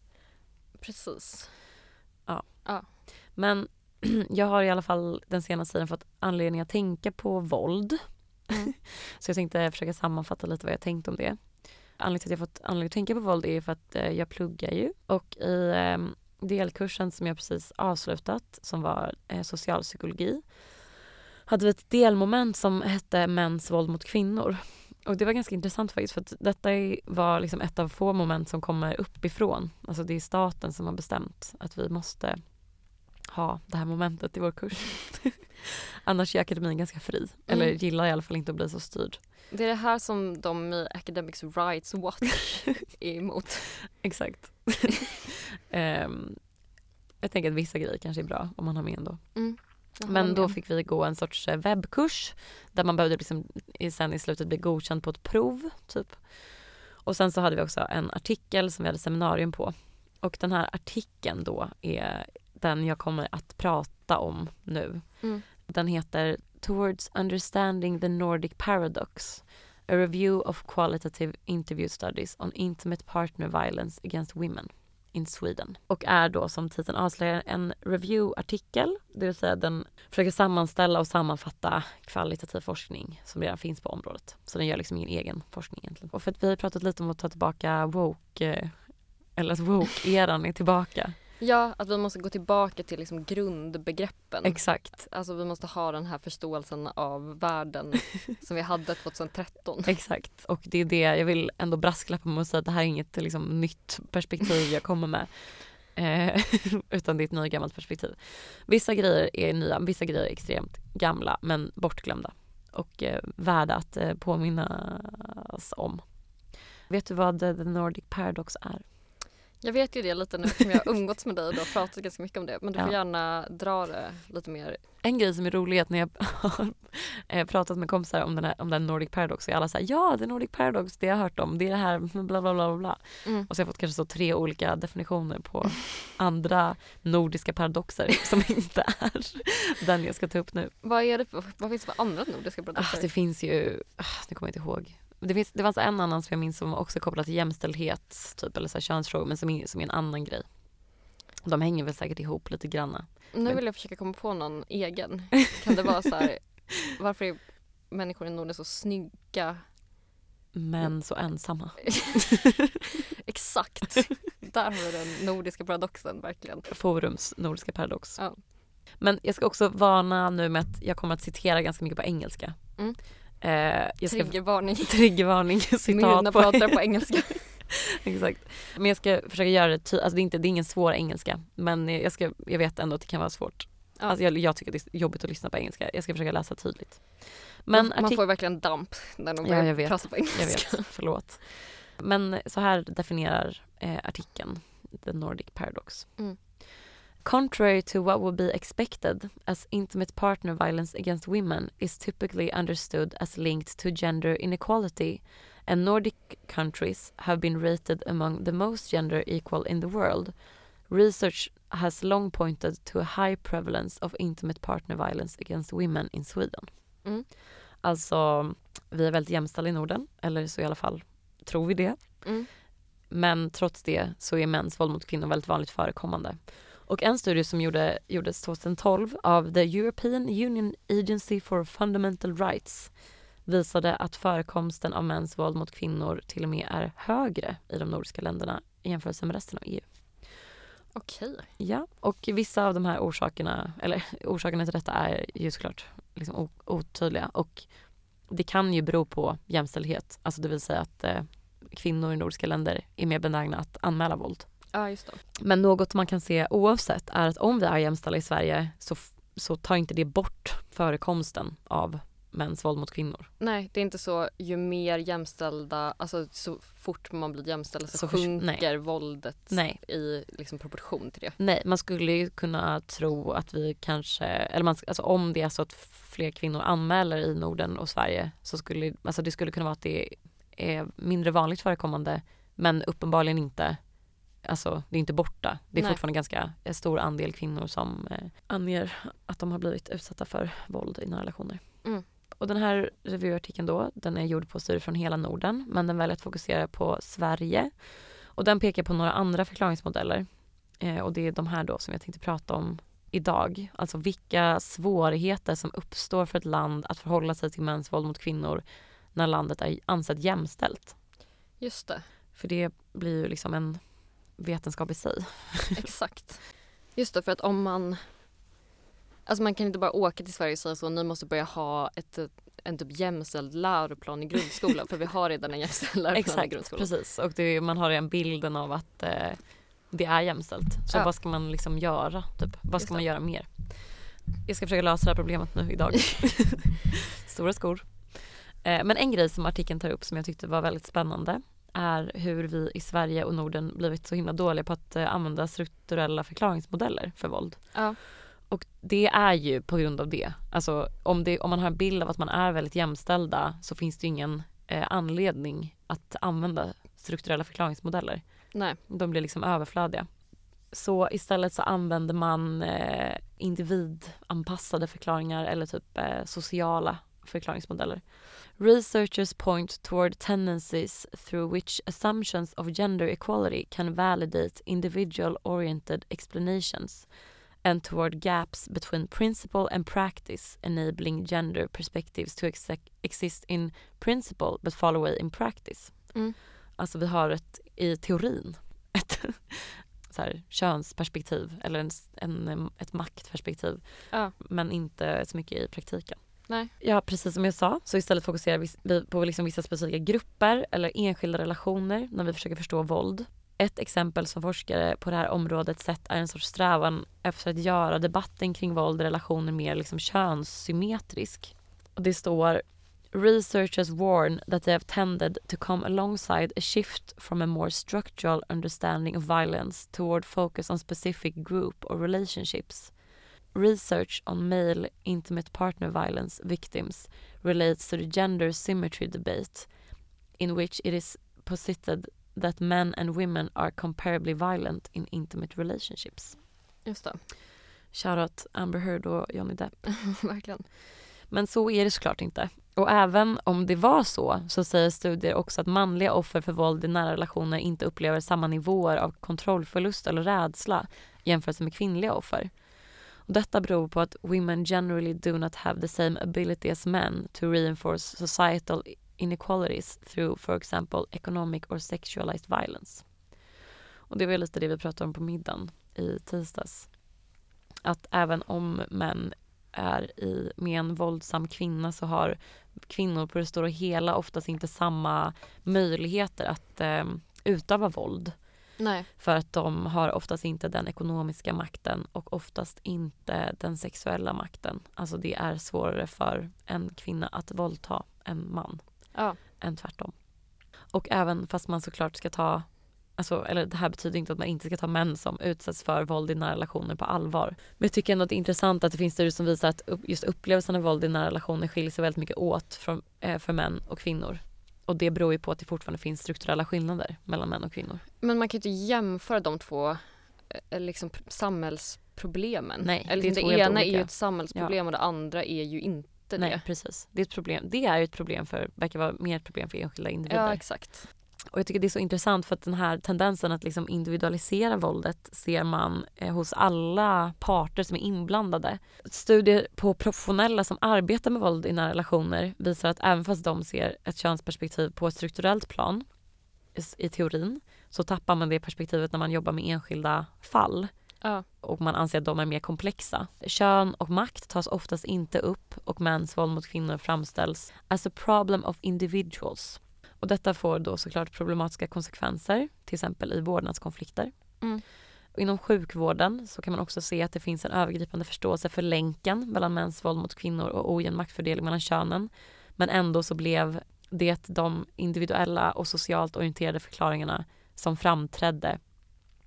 Precis. Men jag har i alla fall den senaste tiden fått anledning att tänka på våld. Mm. Så jag tänkte försöka sammanfatta lite vad jag tänkt om det. Anledningen till att jag fått anledning att tänka på våld är för att eh, jag pluggar ju och i eh, delkursen som jag precis avslutat som var eh, socialpsykologi hade vi ett delmoment som hette mäns våld mot kvinnor. Och det var ganska intressant faktiskt för att detta var liksom ett av få moment som kommer uppifrån. Alltså det är staten som har bestämt att vi måste ha det här momentet i vår kurs. Annars är akademin ganska fri. Eller Mm. gillar i alla fall inte att bli så styrd. Det är det här som de i Academics Rights Watch är emot. Exakt. Ehm, jag tänker att vissa grejer kanske är bra om man har med ändå. Mm. Men då fick vi gå en sorts eh, webbkurs där man behövde liksom i- sen i slutet bli godkänd på ett prov. typ. Och sen så hade vi också en artikel som vi hade seminarium på. Och den här artikeln då är den jag kommer att prata om nu. Mm. Den heter Towards Understanding the Nordic Paradox A Review of Qualitative Interview Studies on Intimate Partner Violence Against Women in Sweden. Och är då som titeln avslöjar en review-artikel, det vill säga den försöker sammanställa och sammanfatta kvalitativ forskning som redan finns på området. Så den gör liksom ingen egen forskning egentligen. Och för att vi har pratat lite om att ta tillbaka woke, eh, eller att woke-eran är tillbaka. Ja, att vi måste gå tillbaka till liksom grundbegreppen. Exakt. Alltså vi måste ha den här förståelsen av världen som vi hade 2013. Exakt, och det är det jag vill ändå brasklappa med och säga att det här är inget liksom, nytt perspektiv jag kommer med. Eh, utan det är ett nygammalt perspektiv. Vissa grejer är nya, vissa grejer är extremt gamla men bortglömda och eh, värda att eh, påminnas om. Vet du vad The Nordic Paradox är? Jag vet ju det lite nu eftersom jag har umgåtts med dig och pratat ganska mycket om det. Men du får Ja. gärna dra det lite mer. En grej som är rolig är att när jag har eh, pratat med kompisar om den, här, om den Nordic Paradox så är alla såhär ja, The Nordic Paradox, det har jag hört om, det är det här, bla bla bla bla. Mm. Och så har jag fått kanske så tre olika definitioner på andra nordiska paradoxer som inte är den jag ska ta upp nu. Vad, är det vad finns det för andra nordiska Ah, produkter? det finns ju, ah, nu kommer jag inte ihåg. Det, finns, det fanns en annan som jag minns som också är kopplad till jämställdhet, typ, eller så här könsfrågor, men som är, som är en annan grej. De hänger väl säkert ihop lite granna. Nu vill jag försöka komma på någon egen. Kan det vara så här, varför är människor i Norden så snygga? Men så ensamma. Exakt. Där har vi den nordiska paradoxen verkligen. Forums nordiska paradox. Ja. Men jag ska också varna nu med att jag kommer att citera ganska mycket på engelska. Mm. Eh, jag ska Triggervarning. Triggervarning, citat på pratar på engelska. Exakt. Men jag ska försöka göra det ty- alltså det är, inte, det är ingen svår engelska men jag, ska, jag vet ändå att det kan vara svårt. Ja. Alltså jag, jag tycker det är jobbigt att lyssna på engelska. Jag ska försöka läsa tydligt. Men man, man får verkligen damp när de Ja, börjar jag vet. prata på Jag engelska. vet, förlåt. Men så här definierar eh, artikeln The Nordic Paradox. Mm. Contrary to what would be expected, as intimate partner violence against women is typically understood as linked to gender inequality, and Nordic countries have been rated among the most gender equal in the world. Research has long pointed to a high prevalence of intimate partner violence against women in Sweden. Mm. Alltså, vi är väldigt jämställda i Norden, eller så i alla fall tror vi det. Mm. Men trots det så är mäns våld mot kvinnor väldigt vanligt förekommande. Och en studie som gjorde, gjordes 2012 av the European Union Agency for Fundamental Rights visade att förekomsten av mäns våld mot kvinnor till och med är högre i de nordiska länderna i jämförelse med resten av EU. Okej. Ja, och vissa av de här orsakerna, eller orsakerna till detta är ju såklart liksom otydliga och det kan ju bero på jämställdhet, alltså det vill säga att eh, kvinnor i nordiska länder är mer benägna att anmäla våld. Ja, just det. Men något man kan se oavsett är att om vi är jämställda i Sverige så, så tar inte det bort förekomsten av mäns våld mot kvinnor. Nej, det är inte så ju mer jämställda, alltså så fort man blir jämställd så, Så sjunker våldet Nej. i liksom proportion till det. Nej, man skulle ju kunna tro att vi kanske, eller man, alltså om det är så att fler kvinnor anmäler i Norden och Sverige så skulle, alltså det skulle kunna vara att det är mindre vanligt förekommande men uppenbarligen inte, alltså det är inte borta. Det är Nej. fortfarande ganska eh, stor andel kvinnor som eh, anger att de har blivit utsatta för våld i nära relationer. Mm. Och den här revyartikeln då, den är gjord på studier från hela Norden men den väljer att fokusera på Sverige. Och den pekar på några andra förklaringsmodeller. Eh, och det är de här då som jag tänkte prata om idag. Alltså vilka svårigheter som uppstår för ett land att förhålla sig till mäns våld mot kvinnor när landet är ansett jämställt. Just det, För det blir ju liksom en vetenskap i sig. exakt. Just det, för att om man... Alltså man kan inte bara åka till Sverige och säga så, ni måste börja ha ett, en typ jämställd läroplan i grundskolan för vi har redan en jämställd läroplan i Exakt, grundskolan. precis. Och det, man har den bilden av att eh, det är jämställt. Så Ja. vad ska man liksom göra? Typ? Vad Just ska det. man göra mer? Jag ska försöka lösa det här problemet nu idag. Stora skor. Eh, men en grej som artikeln tar upp som jag tyckte var väldigt spännande är hur vi i Sverige och Norden blivit så himla dåliga på att eh, använda strukturella förklaringsmodeller för våld. Ja. Och det är ju på grund av det. Alltså om, det, om man har en bild av att man är väldigt jämställda så finns det ingen eh, anledning att använda strukturella förklaringsmodeller. Nej, De blir liksom överflödiga. Så istället så använder man eh, individanpassade förklaringar eller typ eh, sociala förklaringsmodeller. Researchers point toward tendencies through which assumptions of gender equality can validate individual oriented explanations and toward gaps between principle and practice enabling gender perspectives to exist in principle but fall away in practice. Mm. Alltså vi har ett, i teorin, ett så här, könsperspektiv eller en, en, ett maktperspektiv Ja. men inte så mycket i praktiken. Nej. Ja, precis som jag sa, så istället fokuserar vi på liksom vissa specifika grupper eller enskilda relationer när vi försöker förstå våld. Ett exempel som forskare på det här området sett är en sorts strävan efter att göra debatten kring våld i relationer mer liksom könssymmetrisk. Och det står Researchers warn that they have tended to come alongside a shift from a more structural understanding of violence toward focus on specific group or relationships. Research on male intimate partner violence victims relates to the gender symmetry debate, in which it is posited that men and women are comparably violent in intimate relationships. just det. Shoutout Amber Heard och Johnny Depp. Verkligen. Men så är det såklart inte. Och även om det var så, så säger studier också att manliga offer för våld i nära relationer inte upplever samma nivåer av kontrollförlust eller rädsla jämfört med kvinnliga offer. Och detta beror på att women generally do not have the same ability as men to reinforce societal inequalities through, for example, economic or sexualized violence. Och det var lite det vi pratade om på middagen i tisdags. Att även om män är i, med en våldsam kvinna så har kvinnor på det stora hela oftast inte samma möjligheter att eh, utöva våld. Nej, För att de har oftast inte den ekonomiska makten och oftast inte den sexuella makten. Alltså det är svårare för en kvinna att våldta en man ja. än tvärtom. Och även fast man såklart ska ta, alltså, eller det här betyder inte att man inte ska ta män som utsätts för våld i nära relationer på allvar. Men jag tycker ändå att det är intressant att det finns studier som visar att just upplevelsen av våld i nära relationer skiljer sig väldigt mycket åt från, eh, för män och kvinnor. Och det beror ju på att det fortfarande finns strukturella skillnader mellan män och kvinnor. Men man kan ju inte jämföra de två eh, liksom, samhällsproblemen. Nej, Eller det är det, helt ena är ju olika. ett samhällsproblem och det andra är ju inte Nej det. precis, det är ett problem. Det är ett problem för, verkar vara mer ett problem för enskilda individer. Ja, exakt. Och jag tycker det är så intressant för att den här tendensen att liksom individualisera våldet ser man eh, hos alla parter som är inblandade. Studier på professionella som arbetar med våld i nära relationer visar att även fast de ser ett könsperspektiv på ett strukturellt plan i teorin så tappar man det perspektivet när man jobbar med enskilda fall. Ja. och man anser att de är mer komplexa. Kön och makt tas oftast inte upp och mäns våld mot kvinnor framställs as a problem of individuals. Och detta får då såklart problematiska konsekvenser, till exempel i vårdnadskonflikter. Mm. Och inom sjukvården så kan man också se att det finns en övergripande förståelse för länken mellan mäns våld mot kvinnor och ojämn maktfördelning mellan könen. Men ändå så blev det de individuella och socialt orienterade förklaringarna som framträdde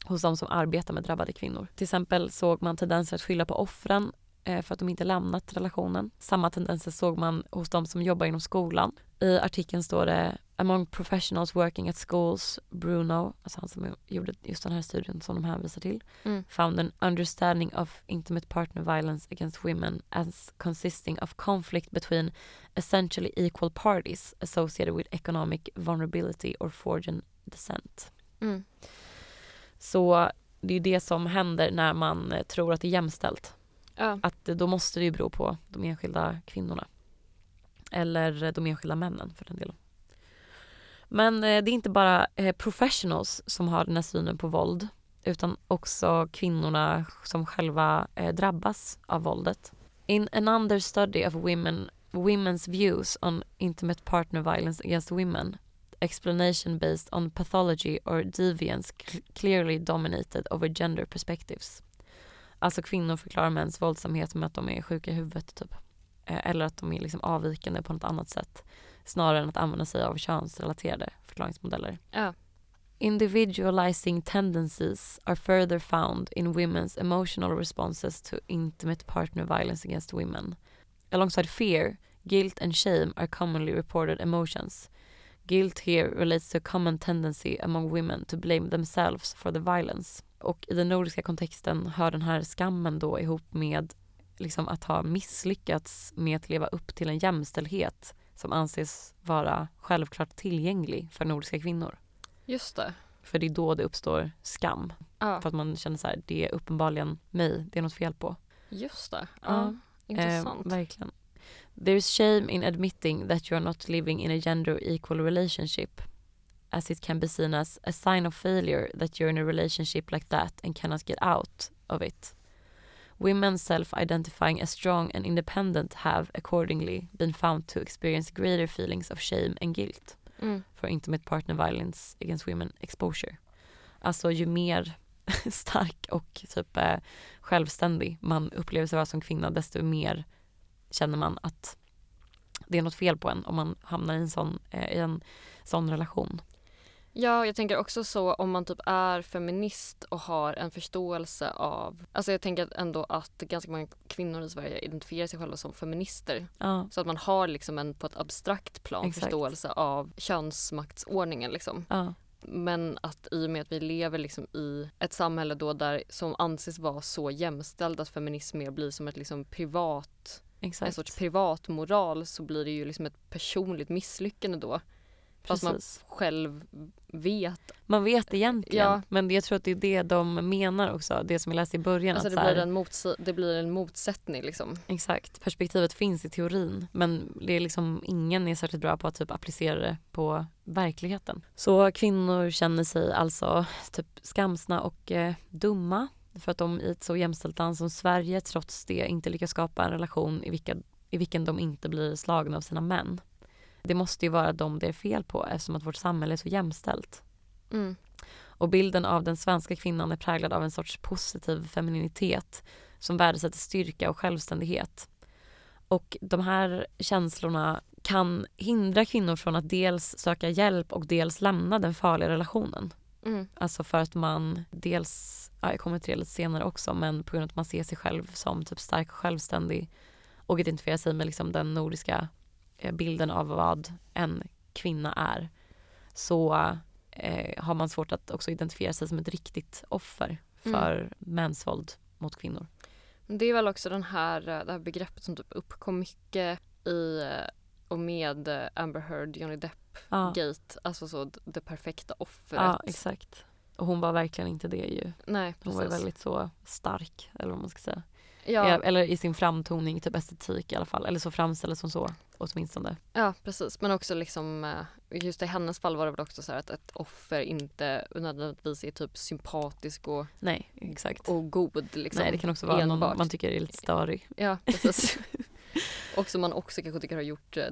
hos de som arbetar med drabbade kvinnor. Till exempel såg man tendenser att skylla på offren eh, för att de inte lämnat relationen. Samma tendenser såg man hos de som jobbar inom skolan. I artikeln står det “Among professionals working at schools, Bruno, alltså han som gjorde just den här studien som de hänvisar till, Mm. found an understanding of intimate partner violence against women as consisting of conflict between essentially equal parties associated with economic vulnerability or foreign descent. Mm. Så det är ju det som händer när man eh, tror att det är jämställt. Ja. Att då måste det ju bero på de enskilda kvinnorna. Eller de enskilda männen för den delen. Men eh, det är inte bara eh, professionals som har den här synen på våld utan också kvinnorna som själva eh, drabbas av våldet. In another study of women, women's views on intimate partner violence against women explanation based on pathology or deviance clearly dominated over gender perspectives. Alltså kvinnor förklarar mäns våldsamhet med att de är sjuka i huvudet typ. Eller att de är liksom avvikande på något annat sätt. Snarare än att använda sig av könsrelaterade förklaringsmodeller. Ja. Individualizing tendencies are further found in women's emotional responses to intimate partner violence against women. Alongside fear, guilt and shame are commonly reported emotions. Guilt here relates to a common tendency among women to blame themselves for the violence. Och i den nordiska kontexten hör den här skammen då ihop med liksom att ha misslyckats med att leva upp till en jämställdhet som anses vara självklart tillgänglig för nordiska kvinnor. Just det. För det är då det uppstår skam. Ja. För att man känner så här, det är uppenbarligen mig det är något fel på. Just det. Ja. Ja. Intressant. Eh, verkligen. There's shame in admitting that you are not living in a gender equal relationship as it can be seen as a sign of failure that you're in a relationship like that and cannot get out of it. Women self-identifying as strong and independent have accordingly been found to experience greater feelings of shame and guilt Mm. for intimate partner violence against women exposure. Alltså ju mer stark och typ eh, självständig man upplever sig vara som kvinna desto mer känner man att det är något fel på en om man hamnar i en sån, eh, i en sån relation. Ja, jag tänker också så om man typ är feminist och har en förståelse av... Alltså jag tänker ändå att ganska många kvinnor i Sverige identifierar sig själva som feminister. Ja, Så att man har liksom en på ett abstrakt plan Exakt. förståelse av könsmaktsordningen liksom. ja, Men att i och med att vi lever liksom i ett samhälle då där som anses vara så jämställt att feminism mer blir som ett liksom privat, en exakt. sorts privat moral så blir det ju liksom ett personligt misslyckande då. Fast man själv vet. Man vet egentligen, Ja. men jag tror att det är det de menar också, det som jag läste i början. Alltså att det, så här, blir en motsi- det blir en motsättning liksom. Exakt, perspektivet finns i teorin men det är liksom ingen är särskilt bra på att typ applicera det på verkligheten. Så kvinnor känner sig alltså typ skamsna och eh, dumma för att de i ett så jämställt land som Sverige trots det inte lyckas skapa en relation i, vilka, i vilken de inte blir slagna av sina män. Det måste ju vara dem det är fel på eftersom att vårt samhälle är så jämställt. Mm. Och bilden av den svenska kvinnan är präglad av en sorts positiv femininitet som värdesätter styrka och självständighet. Och de här känslorna kan hindra kvinnor från att dels söka hjälp och dels lämna den farliga relationen. Mm. Alltså för att man dels, ja, jag kommer till det lite senare också, men på grund av att man ser sig själv som typ stark och självständig och identifierar sig med liksom den nordiska bilden av vad en kvinna är så eh, har man svårt att också identifiera sig som ett riktigt offer för mäns våld mot kvinnor. Det är väl också den här, eh, det här begreppet som typ uppkom mycket i eh, och med eh, Amber Heard, Johnny Depp Ja, gate, alltså så det perfekta offret. ja exakt. Och hon var verkligen inte det ju. Nej Hon precis. var ju väldigt så stark eller vad man ska säga. Ja, Ja. Eller i sin framtoning, typ estetik i alla fall. Eller så framställdes hon så åtminstone. ja precis men också liksom eh, just i hennes fall var det väl också så att ett offer inte nödvändigtvis är typ sympatisk och, Nej, exakt. och god liksom. Nej, det kan också vara någon enbart. man tycker är lite störig. Ja precis. och som man också kanske tycker har gjort eh,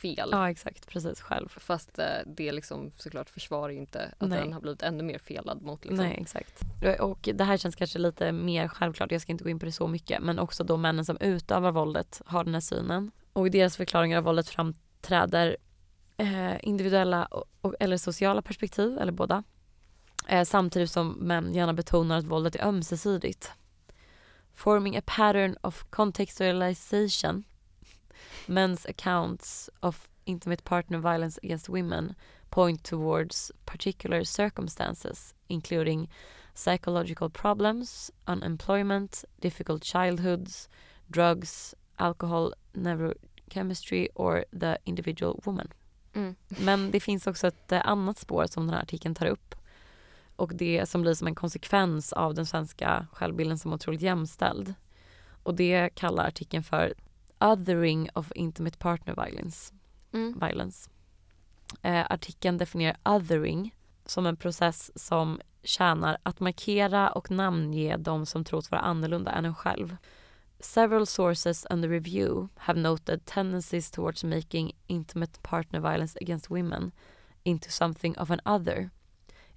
fel. Ja, exakt. Precis, själv. Fast eh, det liksom såklart försvarar ju inte att Nej. den har blivit ännu mer felad mot liksom. Nej, exakt. Och det här känns kanske lite mer självklart, jag ska inte gå in på det så mycket, men också då männen som utövar våldet har den här synen. Och i deras förklaringar av våldet framträder eh, individuella och, och, eller sociala perspektiv, eller båda. Eh, samtidigt som män gärna betonar att våldet är ömsesidigt. Forming a pattern of contextualization, men's accounts of intimate partner violence against women point towards particular circumstances, including psychological problems, unemployment, difficult childhoods, drugs, alcohol, neurochemistry or the individual woman. Mm. Men det finns också ett eh, annat spår som den här artikeln tar upp. Och det som blir som en konsekvens av den svenska självbilden som otroligt jämställd. Och det kallar artikeln för othering of intimate partner violence. Mm. violence. Eh, artikeln definierar othering som en process som tjänar att markera och namnge de som tros vara annorlunda än en själv. Several sources under review have noted tendencies towards making intimate partner violence against women into something of an other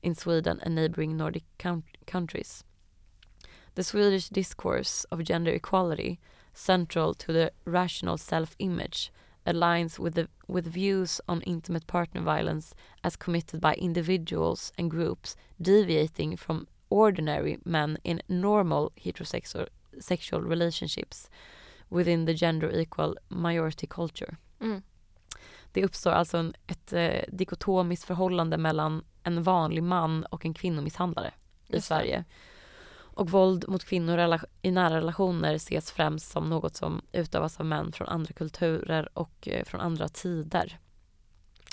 in Sweden and neighboring Nordic coun- countries. The Swedish discourse of gender equality, central to the rational self-image, aligns with the with views on intimate partner violence as committed by individuals and groups deviating from ordinary men in normal heterosexual sexual relationships within the gender equal majority culture. Mm. Det uppstår alltså en, ett eh, dikotomiskt förhållande mellan en vanlig man och en kvinnomisshandlare i Just det. Och våld mot kvinnor i nära relationer ses främst som något som utövas av män från andra kulturer och eh, från andra tider.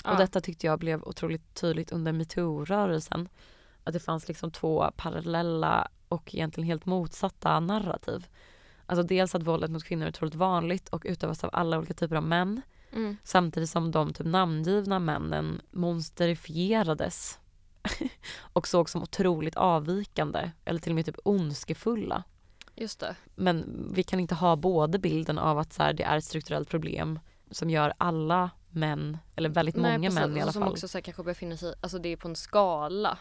Ja. Och detta tyckte jag blev otroligt tydligt under metoo-rörelsen. Att det fanns liksom två parallella och egentligen helt motsatta narrativ. Alltså dels att våldet mot kvinnor är otroligt vanligt och utövas av alla olika typer av män. Mm. Samtidigt som de typ namngivna männen monsterifierades och såg som otroligt avvikande eller till och med typ ondskefulla. Just det. Men vi kan inte ha både bilden av att så här, det är ett strukturellt problem som gör alla män, eller väldigt Nej, många precis. män i alla som fall. också så här, kanske befinner sig, alltså det är på en skala.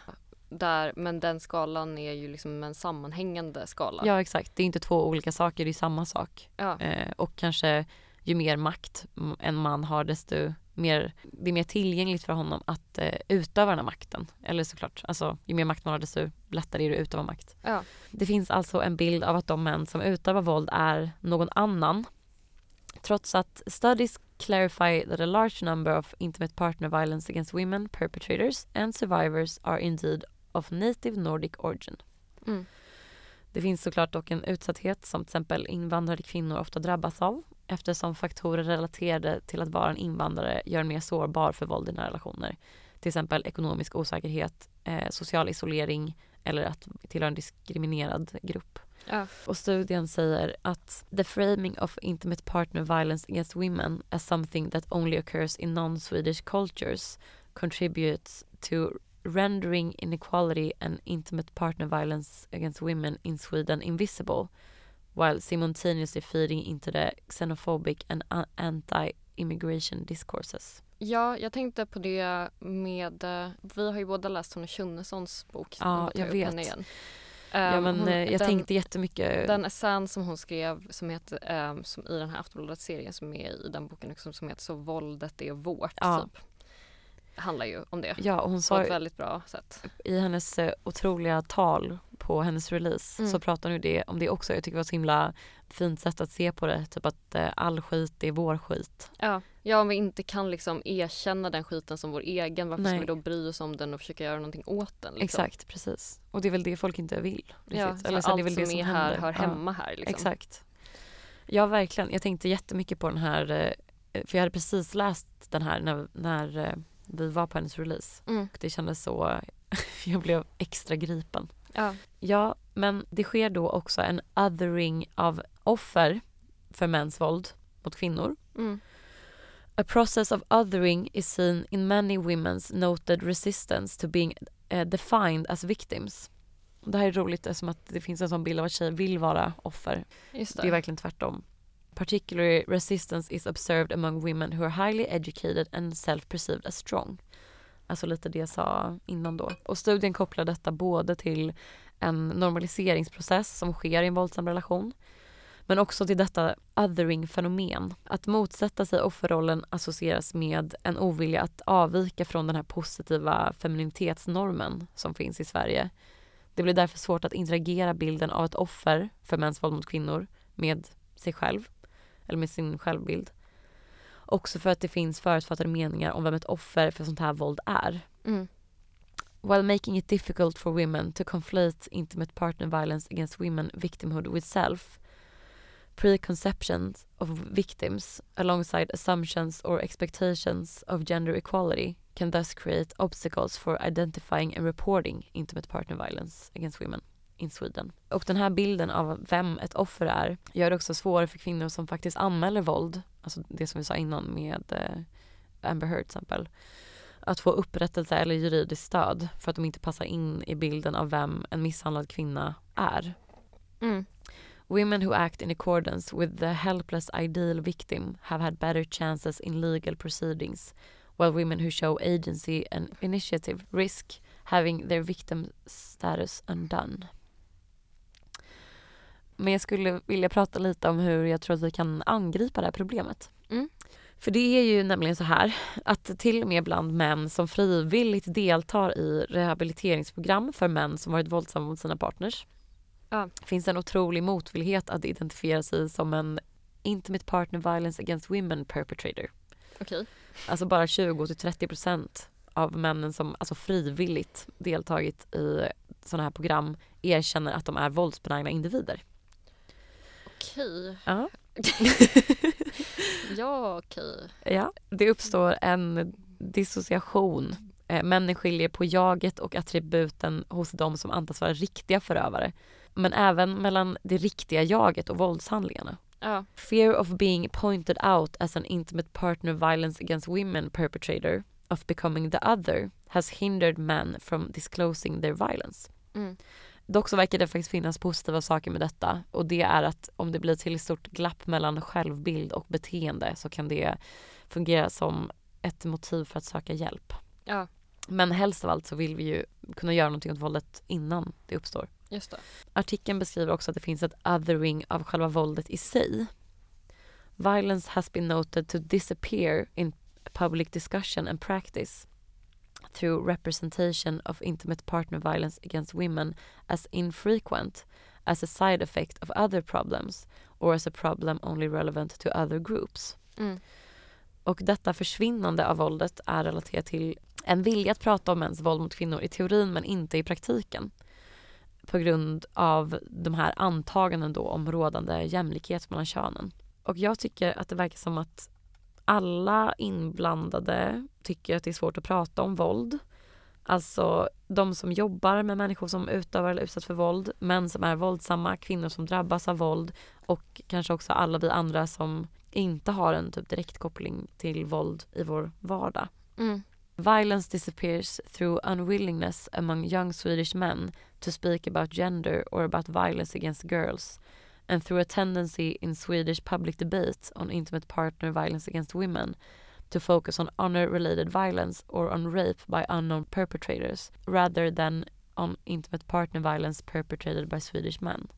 Där, men den skalan är ju liksom en sammanhängande skala. Ja exakt, det är inte två olika saker, det är samma sak. Ja. Eh, och kanske ju mer makt en man har desto mer, det är mer tillgängligt för honom att eh, utöva den här makten. Eller såklart, alltså ju mer makt man har desto lättare är det att utöva makt. Ja. Det finns alltså en bild av att de män som utövar våld är någon annan. Trots att studies clarify that a large number of intimate partner violence against women, perpetrators and survivors are indeed of native Nordic origin. Mm. Det finns såklart dock en utsatthet som till exempel invandrade kvinnor ofta drabbas av eftersom faktorer relaterade till att vara en invandrare gör en mer sårbar för våld i nära relationer. Till exempel ekonomisk osäkerhet, eh, social isolering eller att tillhöra en diskriminerad grupp. Ja. Och studien säger att the framing of intimate partner violence against women as something that only occurs in non-Swedish cultures contributes to rendering inequality and intimate partner violence against women in Sweden invisible while simultaneously feeding into the xenophobic and anti-immigration discourses. ja, jag tänkte på det med, eh, vi har ju båda läst Tone Schunnessons bok. Ja, jag vet. Igen. ja Ehm, men hon- eh, jag den, tänkte jättemycket. Den essän som hon skrev som heter, ehm, som i den här Aftonbladet-serien som är i den boken också, som heter Så våldet är vårt. Ja. Typ. Handlar ju om det. ja, hon På sa ett väldigt bra sätt. i hennes eh, otroliga tal på hennes release Mm. så pratar hon det, om det också. Jag tycker det var ett så himla fint sätt att se på det. Typ att eh, all skit är vår skit. Ja. ja, om vi inte kan liksom erkänna den skiten som vår egen, varför Nej. ska vi då bry oss om den och försöka göra någonting åt den? Liksom? Exakt, precis. Och det är väl det folk inte vill. Ja, Eller allt det är väl som det är som här händer. hör Ja. hemma här. Liksom. Exakt. Ja, verkligen. Jag tänkte jättemycket på den här eh, för jag hade precis läst den här när, när eh, vi var på hennes release. Mm. Och det kändes så, jag blev extra gripen. Ja. Ja, men det sker då också en othering av offer för mäns våld mot kvinnor. Mm. A process of othering is seen in many women's noted resistance to being eh, defined as victims. Det här är roligt eftersom att det finns en sån bild av att tjejer vill vara offer. Det. Det är verkligen tvärtom. Particularly resistance is observed among women who are highly educated and self-perceived as strong. Alltså lite det jag sa innan då. Och studien kopplar detta både till en normaliseringsprocess som sker i en våldsam relation men också till detta othering-fenomen. Att motsätta sig offerrollen associeras med en ovilja att avvika från den här positiva femininitetsnormen som finns i Sverige. Det blir därför svårt att interagera bilden av ett offer för mäns våld mot kvinnor med sig själv, eller med sin självbild. Också för att det finns förutfattade meningar om vem ett offer för sånt här våld är. Mm. While making it difficult for women to conflate intimate partner violence against women victimhood with self, preconceptions of victims alongside assumptions or expectations of gender equality can thus create obstacles for identifying and reporting intimate partner violence against women in Sweden. Och den här bilden av vem ett offer är gör det också svårare för kvinnor som faktiskt anmäler våld, alltså det som vi sa innan med eh, Amber Heard till exempel, att få upprättelse eller juridiskt stöd för att de inte passar in i bilden av vem en misshandlad kvinna är. Mm. Women who act in accordance with the helpless ideal victim have had better chances in legal proceedings, while women who show agency and initiative risk having their victim status undone. Men jag skulle vilja prata lite om hur jag tror att vi kan angripa det här problemet. Mm. För det är ju nämligen så här att till och med bland män som frivilligt deltar i rehabiliteringsprogram för män som varit våldsamma mot sina partners Ja. finns en otrolig motvillighet att identifiera sig som en intimate partner violence against women perpetrator. Okej. Alltså bara 20-30% av männen som alltså frivilligt deltagit i sådana här program erkänner att de är våldsbenägna individer. Okej. Ja. Ja, okej. Ja, det uppstår en dissociation. Eh, Männen skiljer på jaget och attributen hos de som antas vara riktiga förövare. Men även mellan det riktiga jaget och våldshandlingarna. Ja. Fear of being pointed out as an intimate partner violence against women perpetrator of becoming the other has hindered men from disclosing their violence. Mm. Dock så verkar det faktiskt finnas positiva saker med detta och det är att om det blir till stort glapp mellan självbild och beteende så kan det fungera som ett motiv för att söka hjälp. Ja, Men helst av allt så vill vi ju kunna göra någonting åt våldet innan det uppstår. just det. Artikeln beskriver också att det finns ett othering av själva våldet i sig. Violence has been noted to disappear in public discussion and practice through representation of intimate partner violence against women as infrequent as a side effect of other problems or as a problem only relevant to other groups. Mm. Och detta försvinnande av våldet är relaterat till en vilja att prata om mäns våld mot kvinnor i teorin men inte i praktiken. På grund av de här antaganden då om rådande jämlikhet mellan könen. Och jag tycker att det verkar som att alla inblandade tycker att det är svårt att prata om våld. Alltså de som jobbar med människor som utövar eller utsätts för våld, män som är våldsamma, kvinnor som drabbas av våld och kanske också alla vi andra som inte har en typ direkt koppling till våld i vår vardag. Mm. Violence disappears through unwillingness among young Swedish men to speak about gender or about violence against girls, and through a tendency in Swedish public debate on intimate partner violence against women to focus on honor related violence or on rape by unknown perpetrators rather than on intimate partner violence perpetrated by Swedish men.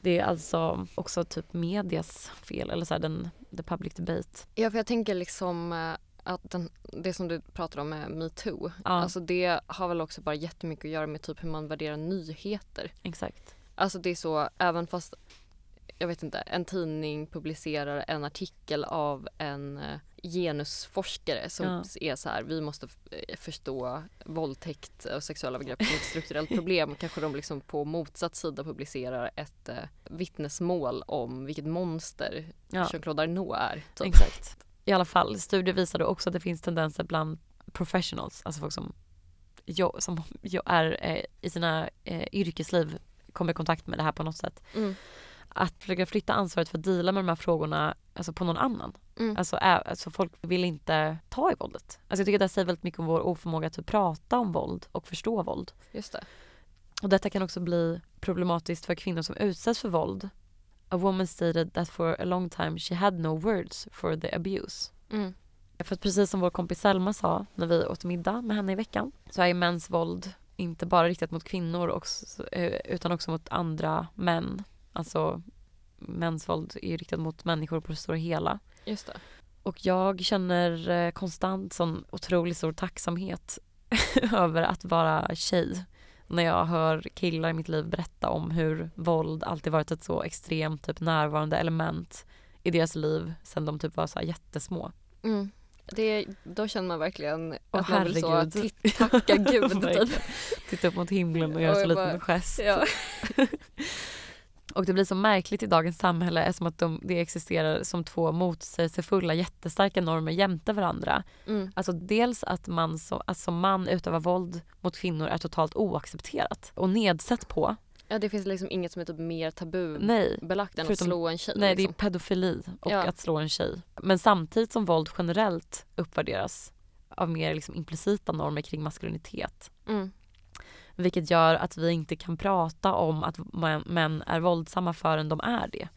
Det är alltså också typ medias fel, eller så här, den, the public debate. Ja, för jag tänker liksom eh, att den, det som du pratar om med metoo, Ja, alltså det har väl också bara jättemycket att göra med typ hur man värderar nyheter. exakt. Alltså det är så, även fast jag vet inte, en tidning publicerar en artikel av en eh, genusforskare som Ja. är så här, vi måste eh, förstå våldtäkt och sexuella övergrepp som ett strukturellt problem. Kanske de liksom på motsatt sida publicerar ett eh, vittnesmål om vilket monster Ja. Jean-Claude Arnault är. Typ. Exakt. i alla fall, studier visade också att det finns tendenser bland professionals, alltså folk som, jo, som jo, är eh, i sina eh, yrkesliv kommer i kontakt med det här på något sätt. Mm. Att försöka flytta ansvaret för att deala med de här frågorna alltså på någon annan. Mm. Alltså, alltså folk vill inte ta i våldet. Alltså jag tycker det säger väldigt mycket om vår oförmåga att prata om våld och förstå våld. Just det. Och detta kan också bli problematiskt för kvinnor som utsätts för våld. A woman stated that for a long time she had no words for the abuse. Mm. För att precis som vår kompis Selma sa när vi åt middag med henne i veckan så är mäns våld inte bara riktat mot kvinnor också, eh, utan också mot andra män. Alltså mäns våld är ju riktat mot människor på det stora hela. Just det. Och jag känner eh, konstant sån otroligt stor tacksamhet över att vara tjej. När jag hör killar i mitt liv berätta om hur våld alltid varit ett så extremt typ närvarande element i deras liv sen de typ var så jättesmå. Mm. Det, då känner man verkligen Åh, att man vill så titt- tacka gud. Typ. Titta upp mot himlen och göra så liten gest. Ja. Och det blir så märkligt i dagens samhälle eftersom att de, det existerar som två motsägelsefulla jättestarka normer jämte varandra. Mm. Alltså dels att man som, att som man utövar våld mot kvinnor är totalt oaccepterat och nedsett på. ja, det finns liksom inget som är typ mer tabubelagt än att förutom- slå en tjej. nej det är liksom. pedofili och Ja. att slå en tjej. Men samtidigt som våld generellt uppvärderas av mer liksom implicita normer kring maskulinitet. mm. Vilket gör att vi inte kan prata om att män- är våldsamma förrän de är det.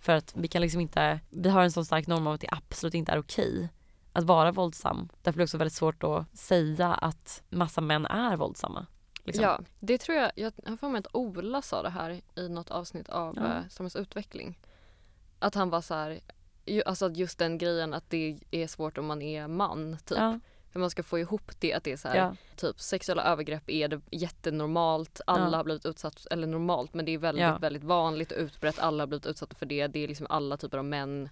För att vi kan liksom inte, vi har en sån stark norm om att det absolut inte är okej att vara våldsam. Därför blir det också väldigt svårt att säga att massa män är våldsamma. liksom. Ja, det tror jag, jag har för mig att Ola sa det här i något avsnitt av Ja. ja. samhällsutveckling. Att han var så här, ju, alltså just den grejen att det är svårt om man är man typ. Ja, Hur man ska få ihop det att det är så här, ja, typ sexuella övergrepp är det jättenormalt, alla Ja. har blivit utsatt, eller normalt men det är väldigt Ja. väldigt vanligt och utbrett, alla har blivit utsatta för det. Det är liksom alla typer av män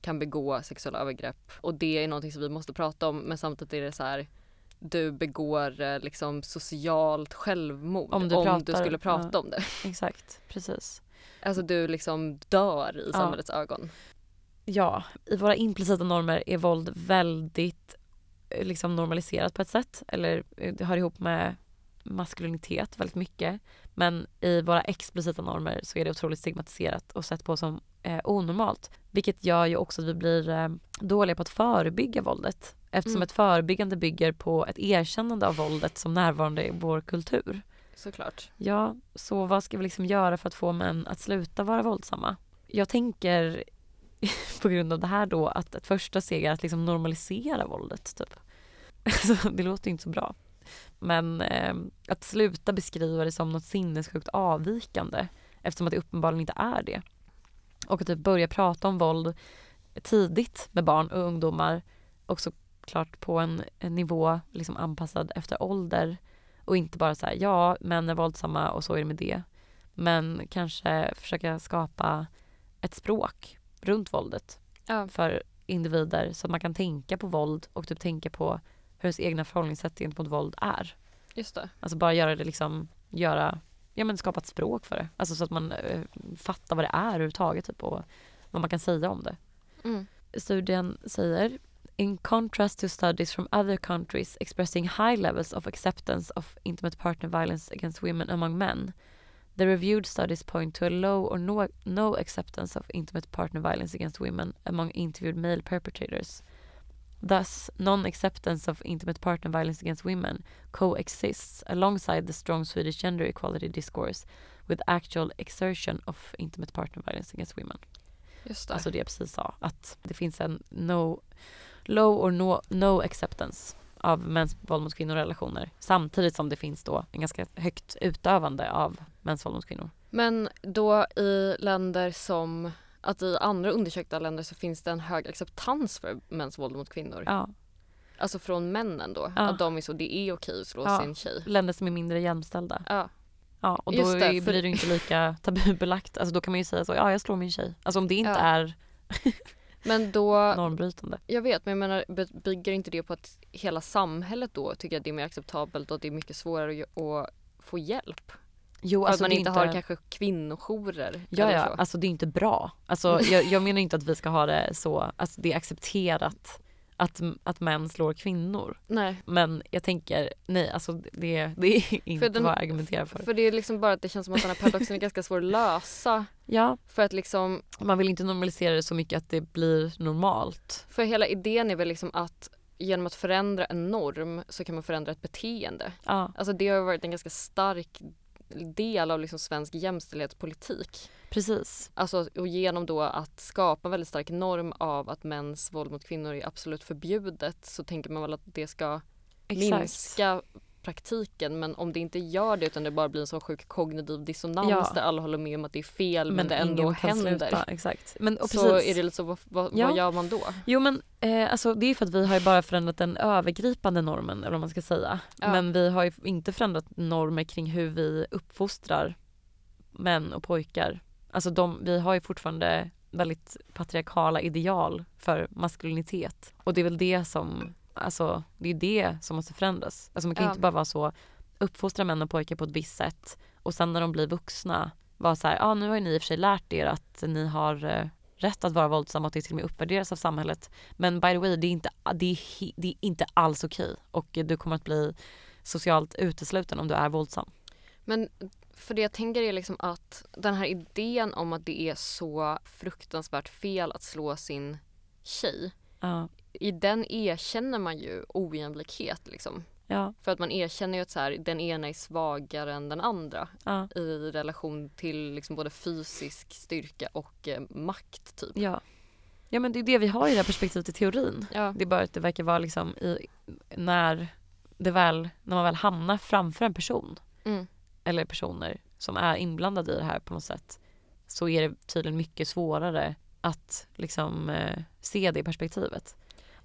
kan begå sexuella övergrepp och det är någonting som vi måste prata om men samtidigt är det så här du begår eh, liksom socialt självmord Om du pratar, skulle prata om det. exakt. Precis. Alltså du liksom dör i samhällets ögon. Ja, i våra implicita normer är våld väldigt liksom normaliserat på ett sätt. Eller eh, det hör ihop med maskulinitet väldigt mycket. Men i våra explicita normer så är det otroligt stigmatiserat och sett på som eh, onormalt. Vilket gör ju också att vi blir eh, dåliga på att förebygga våldet. Eftersom Mm. ett förebyggande bygger på ett erkännande av våldet som närvarande i vår kultur. Såklart. Ja, så vad ska vi liksom göra för att få män att sluta vara våldsamma? Jag tänker på grund av det här då att ett första steg är att liksom normalisera våldet typ. Alltså, det låter ju inte så bra. Men eh, att sluta beskriva det som något sinnessjukt avvikande eftersom att det uppenbarligen inte är det. Och att typ börja prata om våld tidigt med barn och ungdomar och såklart på en, en nivå liksom anpassad efter ålder och inte bara så här, ja, män är våldsamma och så är det med det. Men kanske försöka skapa ett språk runt våldet Ja. för individer så att man kan tänka på våld och typ tänka på hur ens egna förhållningssätt gentemot våld är. Just det. Alltså bara göra det liksom, göra, ja men skapa ett språk för det. Alltså så att man eh, fattar vad det är överhuvudtaget typ och vad man kan säga om det. Mm. Studien säger In contrast to studies from other countries expressing high levels of acceptance of intimate partner violence against women among men, the reviewed studies point to a low or no, no acceptance of intimate partner violence against women among interviewed male perpetrators. Thus, non-acceptance of intimate partner violence against women coexists alongside the strong Swedish gender equality discourse with actual exertion of intimate partner violence against women. Just det. Alltså det jag precis sa, att det finns en no, low or no, no acceptance av mäns våld mot kvinnor och relationer samtidigt som det finns då en ganska högt utövande av mäns våld mot kvinnor. Men då i länder som, att i andra undersökta länder så finns det en hög acceptans för mäns våld mot kvinnor. Ja, Alltså från männen då. Ja. Att de är så, det är okej att slå Ja. sin tjej. länder som är mindre jämställda. Ja. Ja, och då Just det, för- blir det inte lika tabubelagt. Alltså då kan man ju säga så, ja jag slår min tjej. Alltså om det inte Ja. är Men då, normbrytande. jag vet men jag menar by- bygger inte det på att hela samhället då tycker att det är mer acceptabelt och att det är mycket svårare att, få hjälp? Jo, alltså att man inte, har kanske kvinnojourer. Ja, ja, så. alltså det är inte bra. Alltså, jag, jag menar inte att vi ska ha det så, alltså det är accepterat att, att män slår kvinnor. Nej. Men jag tänker, nej alltså det, det är inte den- vad jag argumenterar för. För det är liksom bara att det känns som att den här paradoxen är ganska svår att lösa. Ja, För att liksom, man vill inte normalisera det så mycket att det blir normalt. för hela idén är väl liksom att genom att förändra en norm så kan man förändra ett beteende. Ja, Alltså det har varit en ganska stark del av liksom svensk jämställdhetspolitik. precis. Alltså och genom då att skapa en väldigt stark norm av att mäns våld mot kvinnor är absolut förbjudet så tänker man väl att det ska Exakt. minska praktiken men om det inte gör det utan det bara blir en sån sjuk kognitiv dissonans Ja. där alla håller med om att det är fel men, det ändå händer. sluta. Exakt. Men, och Så precis. är det lite så, vad, vad, Ja. vad gör man då? Jo men eh, alltså det är för att vi har ju bara förändrat den övergripande normen eller vad man ska säga. Ja. Men vi har ju inte förändrat normer kring hur vi uppfostrar män och pojkar. Alltså de, vi har ju fortfarande väldigt patriarkala ideal för maskulinitet. Och det är väl det som, alltså det är det som måste förändras. Alltså man kan Ja. inte bara vara så, uppfostra män och pojkar på ett visst sätt och sen när de blir vuxna vara så här, ja ah, nu har ju ni i och för sig lärt er att ni har eh, rätt att vara våldsamma och att det till och med uppvärderas av samhället. Men by the way, det är inte, det är, det är inte alls okej och du kommer att bli socialt utesluten om du är våldsam. Men för det jag tänker är liksom att den här idén om att det är så fruktansvärt fel att slå sin tjej. Ja, I den erkänner man ju ojämlikhet liksom. ja, För att man erkänner ju att så här, den ena är svagare än den andra ja, i relation till liksom både fysisk styrka och eh, makt typ. ja. Ja men det är det vi har i det här perspektivet i teorin. Ja. Det är bara att det verkar vara liksom i, när det väl, när man väl hamnar framför en person Mm. eller personer som är inblandade i det här på något sätt så är det tydligen mycket svårare att liksom eh, se det perspektivet.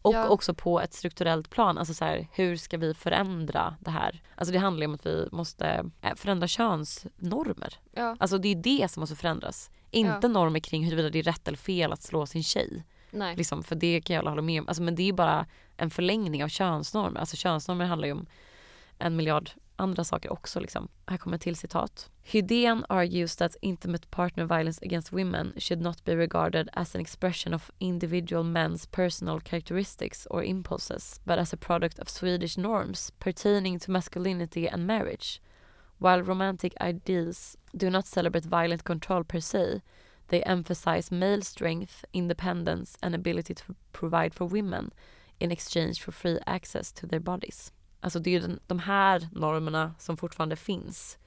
Och Ja. också på ett strukturellt plan, alltså så här, hur ska vi förändra det här? Alltså det handlar ju om att vi måste eh, förändra könsnormer. Ja, Alltså det är det som måste förändras. Inte Ja. normer kring huruvida det är rätt eller fel att slå sin tjej. nej. Liksom, för det kan jag hålla med om. Alltså, men det är bara en förlängning av könsnormer. Alltså könsnormer handlar ju om en miljard andra saker också. Liksom. Här kommer ett till citat. Hydén argues that intimate partner violence against women should not be regarded as an expression of individual men's personal characteristics or impulses, but as a product of Swedish norms pertaining to masculinity and marriage. While romantic ideals do not celebrate violent control per se, they emphasize male strength, independence and ability to provide for women in exchange for free access to their bodies. Alltså det är ju den, de här normerna som fortfarande finns.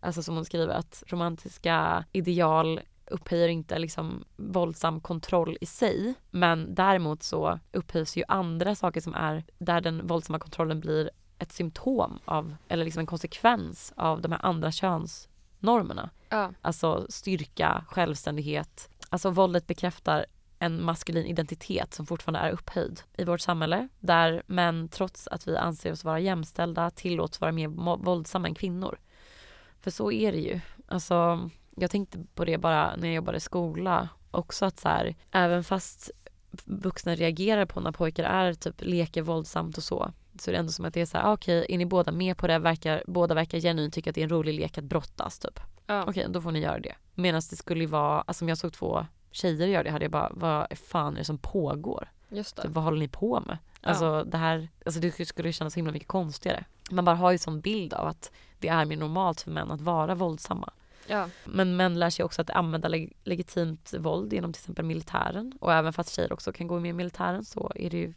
Alltså som hon skriver att romantiska ideal upphöjer inte liksom våldsam kontroll i sig. Men däremot så upphöjs ju andra saker som är där den våldsamma kontrollen blir ett symptom av, eller liksom en konsekvens av de här andra könsnormerna. Ja. Alltså styrka, självständighet. Alltså våldet bekräftar en maskulin identitet som fortfarande är upphöjd i vårt samhälle där män trots att vi anser oss vara jämställda tillåts vara mer våldsamma än kvinnor. För så är det ju. Alltså, jag tänkte på det bara när jag jobbade i skola också att så här, även fast vuxna reagerar på när pojkar är typ leker våldsamt och så så är det ändå som att det är så här, ah, okej, är ni båda med på det? Verkar, båda verkar genuint tycka att det är en rolig lek att brottas typ. Ja. Okej, då får ni göra det. Medan det skulle vara, alltså om jag såg två tjejer göra det hade jag bara, vad fan är det som pågår? Just det. Typ, vad håller ni på med? Ja. Alltså det här, alltså det skulle kännas så himla mycket konstigare. Man bara har ju sån bild av att det är mer normalt för män att vara våldsamma. Ja. Men män lär sig också att använda leg- legitimt våld genom till exempel militären. Och även fast tjejer också kan gå med i militären så är det ju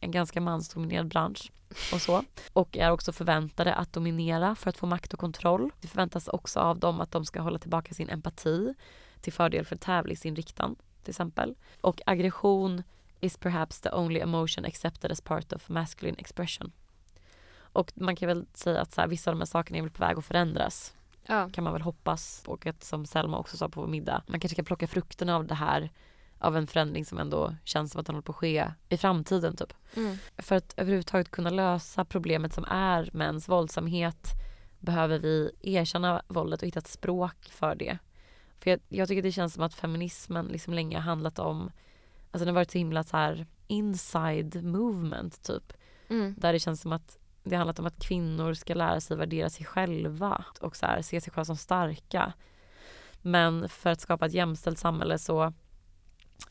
en ganska mansdominerad bransch och så. Och är också förväntade att dominera för att få makt och kontroll. Det förväntas också av dem att de ska hålla tillbaka sin empati till fördel för tävlingsinriktan till exempel. Och aggression is perhaps the only emotion accepted as part of masculine expression. Och man kan väl säga att så här, vissa av de här sakerna är väl på väg att förändras Ja. kan man väl hoppas. Och att som Selma också sa på vår middag, man kanske kan plocka frukterna av det här av en förändring som ändå känns som att den håller på att ske i framtiden typ. Mm. För att överhuvudtaget kunna lösa problemet som är mäns våldsamhet behöver vi erkänna våldet och hitta ett språk för det. För jag, jag tycker det känns som att feminismen liksom länge har handlat om, alltså den har varit så himla så här inside movement typ. Mm. Där det känns som att det har handlat om att kvinnor ska lära sig värdera sig själva och så här, se sig själva som starka. Men för att skapa ett jämställt samhälle så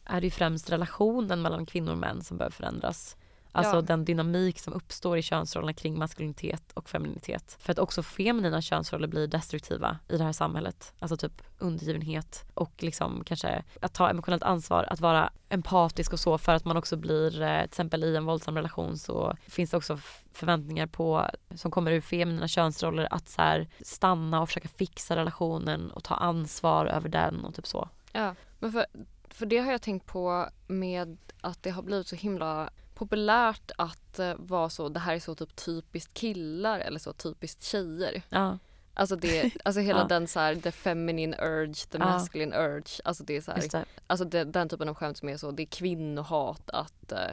är det ju främst relationen mellan kvinnor och män som behöver förändras. Alltså Ja. den dynamik som uppstår i könsrollerna kring maskulinitet och femininitet. För att också feminina könsroller blir destruktiva i det här samhället. Alltså typ undergivenhet och liksom kanske att ta emotionellt ansvar, att vara empatisk och så för att man också blir, eh, till exempel i en våldsam relation så finns det också förväntningar på, som kommer ur feminina könsroller att så här stanna och försöka fixa relationen och ta ansvar över den och typ så. Ja, men för, för det har jag tänkt på med att det har blivit så himla populärt att eh, vara så, det här är så typ typiskt killar eller så typiskt tjejer. Ja, Alltså, det, alltså hela Ja. den så här, the feminine urge, the Ja. masculine urge. Alltså det är så här, det. alltså det, den typen av skämt som är så, det är kvinnohat att, eh,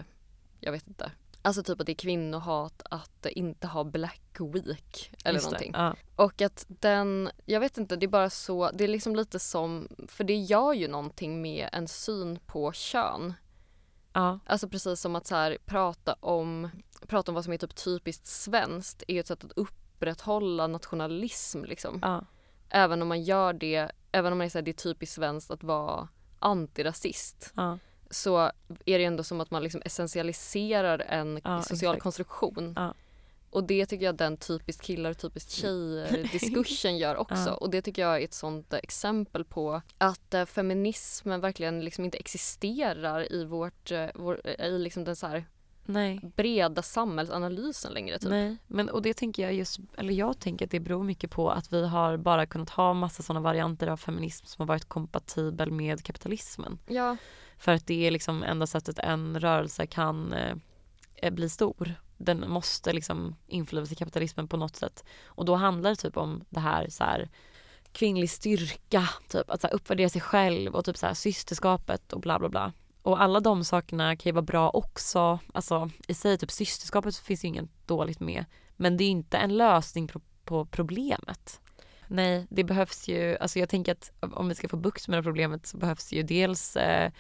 jag vet inte. Alltså typ att det är kvinnohat att inte ha black week eller Just någonting. Ja, Och att den, jag vet inte, det är bara så, det är liksom lite som, för det gör ju någonting med en syn på kön. Ja, Alltså precis som att så här, prata, om, prata om vad som är typ typiskt svenskt är ett sätt att upprätthålla nationalism liksom. ja, Även om man gör det, även om man är så här, det är typiskt svenskt att vara antirasist ja, så är det ändå som att man liksom essentialiserar en social exakt. konstruktion. Och det tycker jag den typiskt killar och typiskt tjejer diskursen gör också. Ja. Och det tycker jag är ett sånt exempel på att eh, feminismen verkligen liksom inte existerar i vårt, eh, vår, eh, i liksom den så här nej. breda samhällsanalysen längre. Typ. Nej, men och det tänker jag just, eller jag tänker att det beror mycket på att vi har bara kunnat ha massa sådana varianter av feminism som har varit kompatibel med kapitalismen. Ja, För att det är liksom enda sättet en rörelse kan eh, bli stor. Den måste liksom införlivas i kapitalismen på något sätt. Och då handlar det typ om det här så här kvinnlig styrka, typ att så här, uppvärdera sig själv och typ så här systerskapet och bla bla bla. Och alla de sakerna kan ju vara bra också. Alltså i sig, typ systerskapet finns ju inget dåligt med. Men det är inte en lösning på, på problemet. Nej, det behövs ju, alltså jag tänker att om vi ska få bukt med det här problemet så behövs ju dels eh,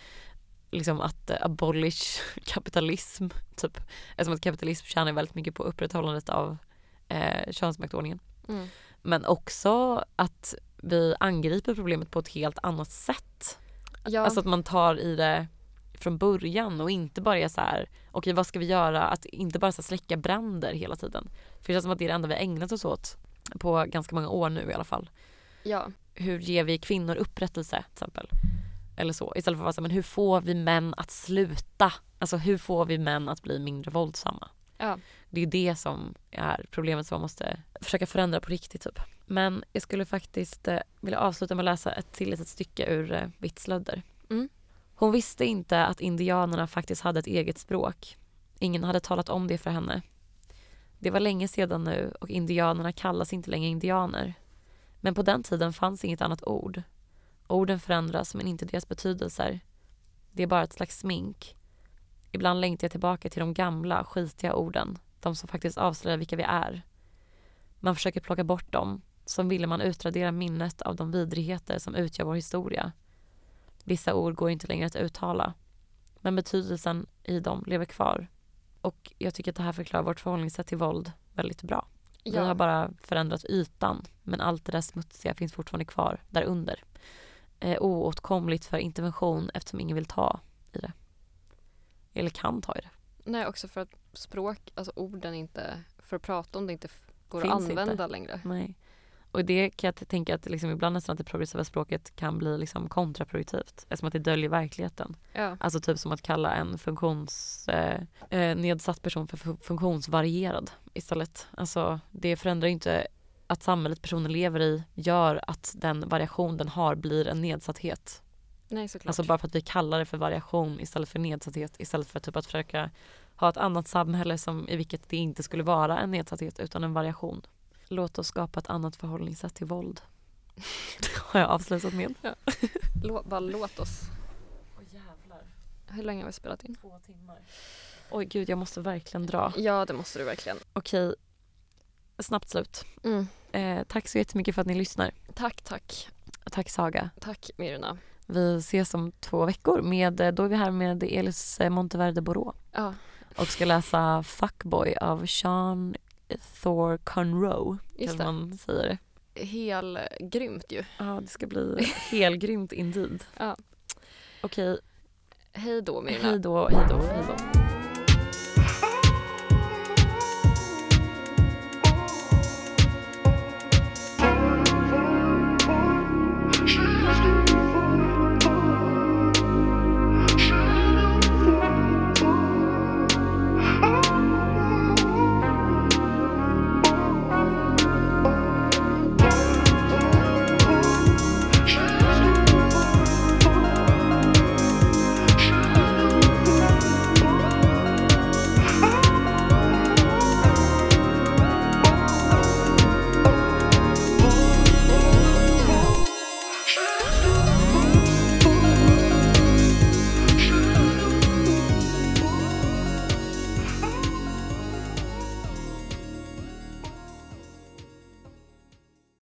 liksom att abolish kapitalism, typ. Eftersom att kapitalism tjänar väldigt mycket på upprätthållandet av eh, könsmaktordningen. mm. Men också att vi angriper problemet på ett helt annat sätt. ja. Alltså att man tar i det från början och inte bara är så här, okej vad ska vi göra? Att inte bara så släcka bränder hela tiden. För det känns som att det är det enda vi har ägnat oss åt på ganska många år nu i alla fall. ja. Hur ger vi kvinnor upprättelse till exempel? Eller så. Istället för att vara så men hur får vi män att sluta? Alltså hur får vi män att bli mindre våldsamma? Ja. Det är det som är problemet som man måste försöka förändra på riktigt typ. Men jag skulle faktiskt eh, vilja avsluta med att läsa ett till litet stycke ur eh, Vitslödder. Mm. Hon visste inte att indianerna faktiskt hade ett eget språk. Ingen hade talat om det för henne. Det var länge sedan nu och indianerna kallas inte längre indianer. Men på den tiden fanns inget annat ord. Orden förändras men inte deras betydelser. Det är bara ett slags smink. Ibland längtar jag tillbaka till de gamla, skitiga orden. De som faktiskt avslöjar vilka vi är. Man försöker plocka bort dem. Som ville man utradera minnet av de vidrigheter som utgör vår historia. Vissa ord går inte längre att uttala. Men betydelsen i dem lever kvar. Och jag tycker att det här förklarar vårt förhållningssätt till våld väldigt bra. Vi har bara förändrat ytan, men allt det där smutsiga finns fortfarande kvar där under. Eh, oåtkomligt för intervention eftersom ingen vill ta i det. Eller kan ta i det. Nej, också för att språk, alltså orden inte, för att prata om det inte går Finns att inte. använda längre. Nej. Och det kan jag tänka att liksom ibland nästan att det progressiva språket kan bli liksom kontraproduktivt eftersom att det döljer verkligheten. Ja. Alltså typ som att kalla en funktions, eh, eh, person för fu- funktionsvarierad istället. Alltså det förändrar inte att samhället personen lever i gör att den variation den har blir en nedsatthet. Nej, såklart. Alltså bara för att vi kallar det för variation istället för nedsatthet istället för typ att försöka ha ett annat samhälle som, i vilket det inte skulle vara en nedsatthet utan en variation. Låt oss skapa ett annat förhållningssätt till våld. Det har jag avslutat med. Lå, bara låt oss. Åh jävlar, Hur länge har vi spelat in? två timmar. Oj gud, jag måste verkligen dra. Ja, det måste du verkligen. Okej, snabbt slut. Mm. Eh, tack så jättemycket för att ni lyssnar. Tack, tack. Tack Saga. Tack Mirna. Vi ses om två veckor. Med, eh, då är vi här med Elis eh, Monteverde Borå Ja, och ska läsa Fuckboy av Sean Thor Conroe. Just det. man säga det. Hel grymt ju. Ja det ska bli helgrymt indeed. Ja. Okej, Hej då Mirna. hej då, hej då, hej då.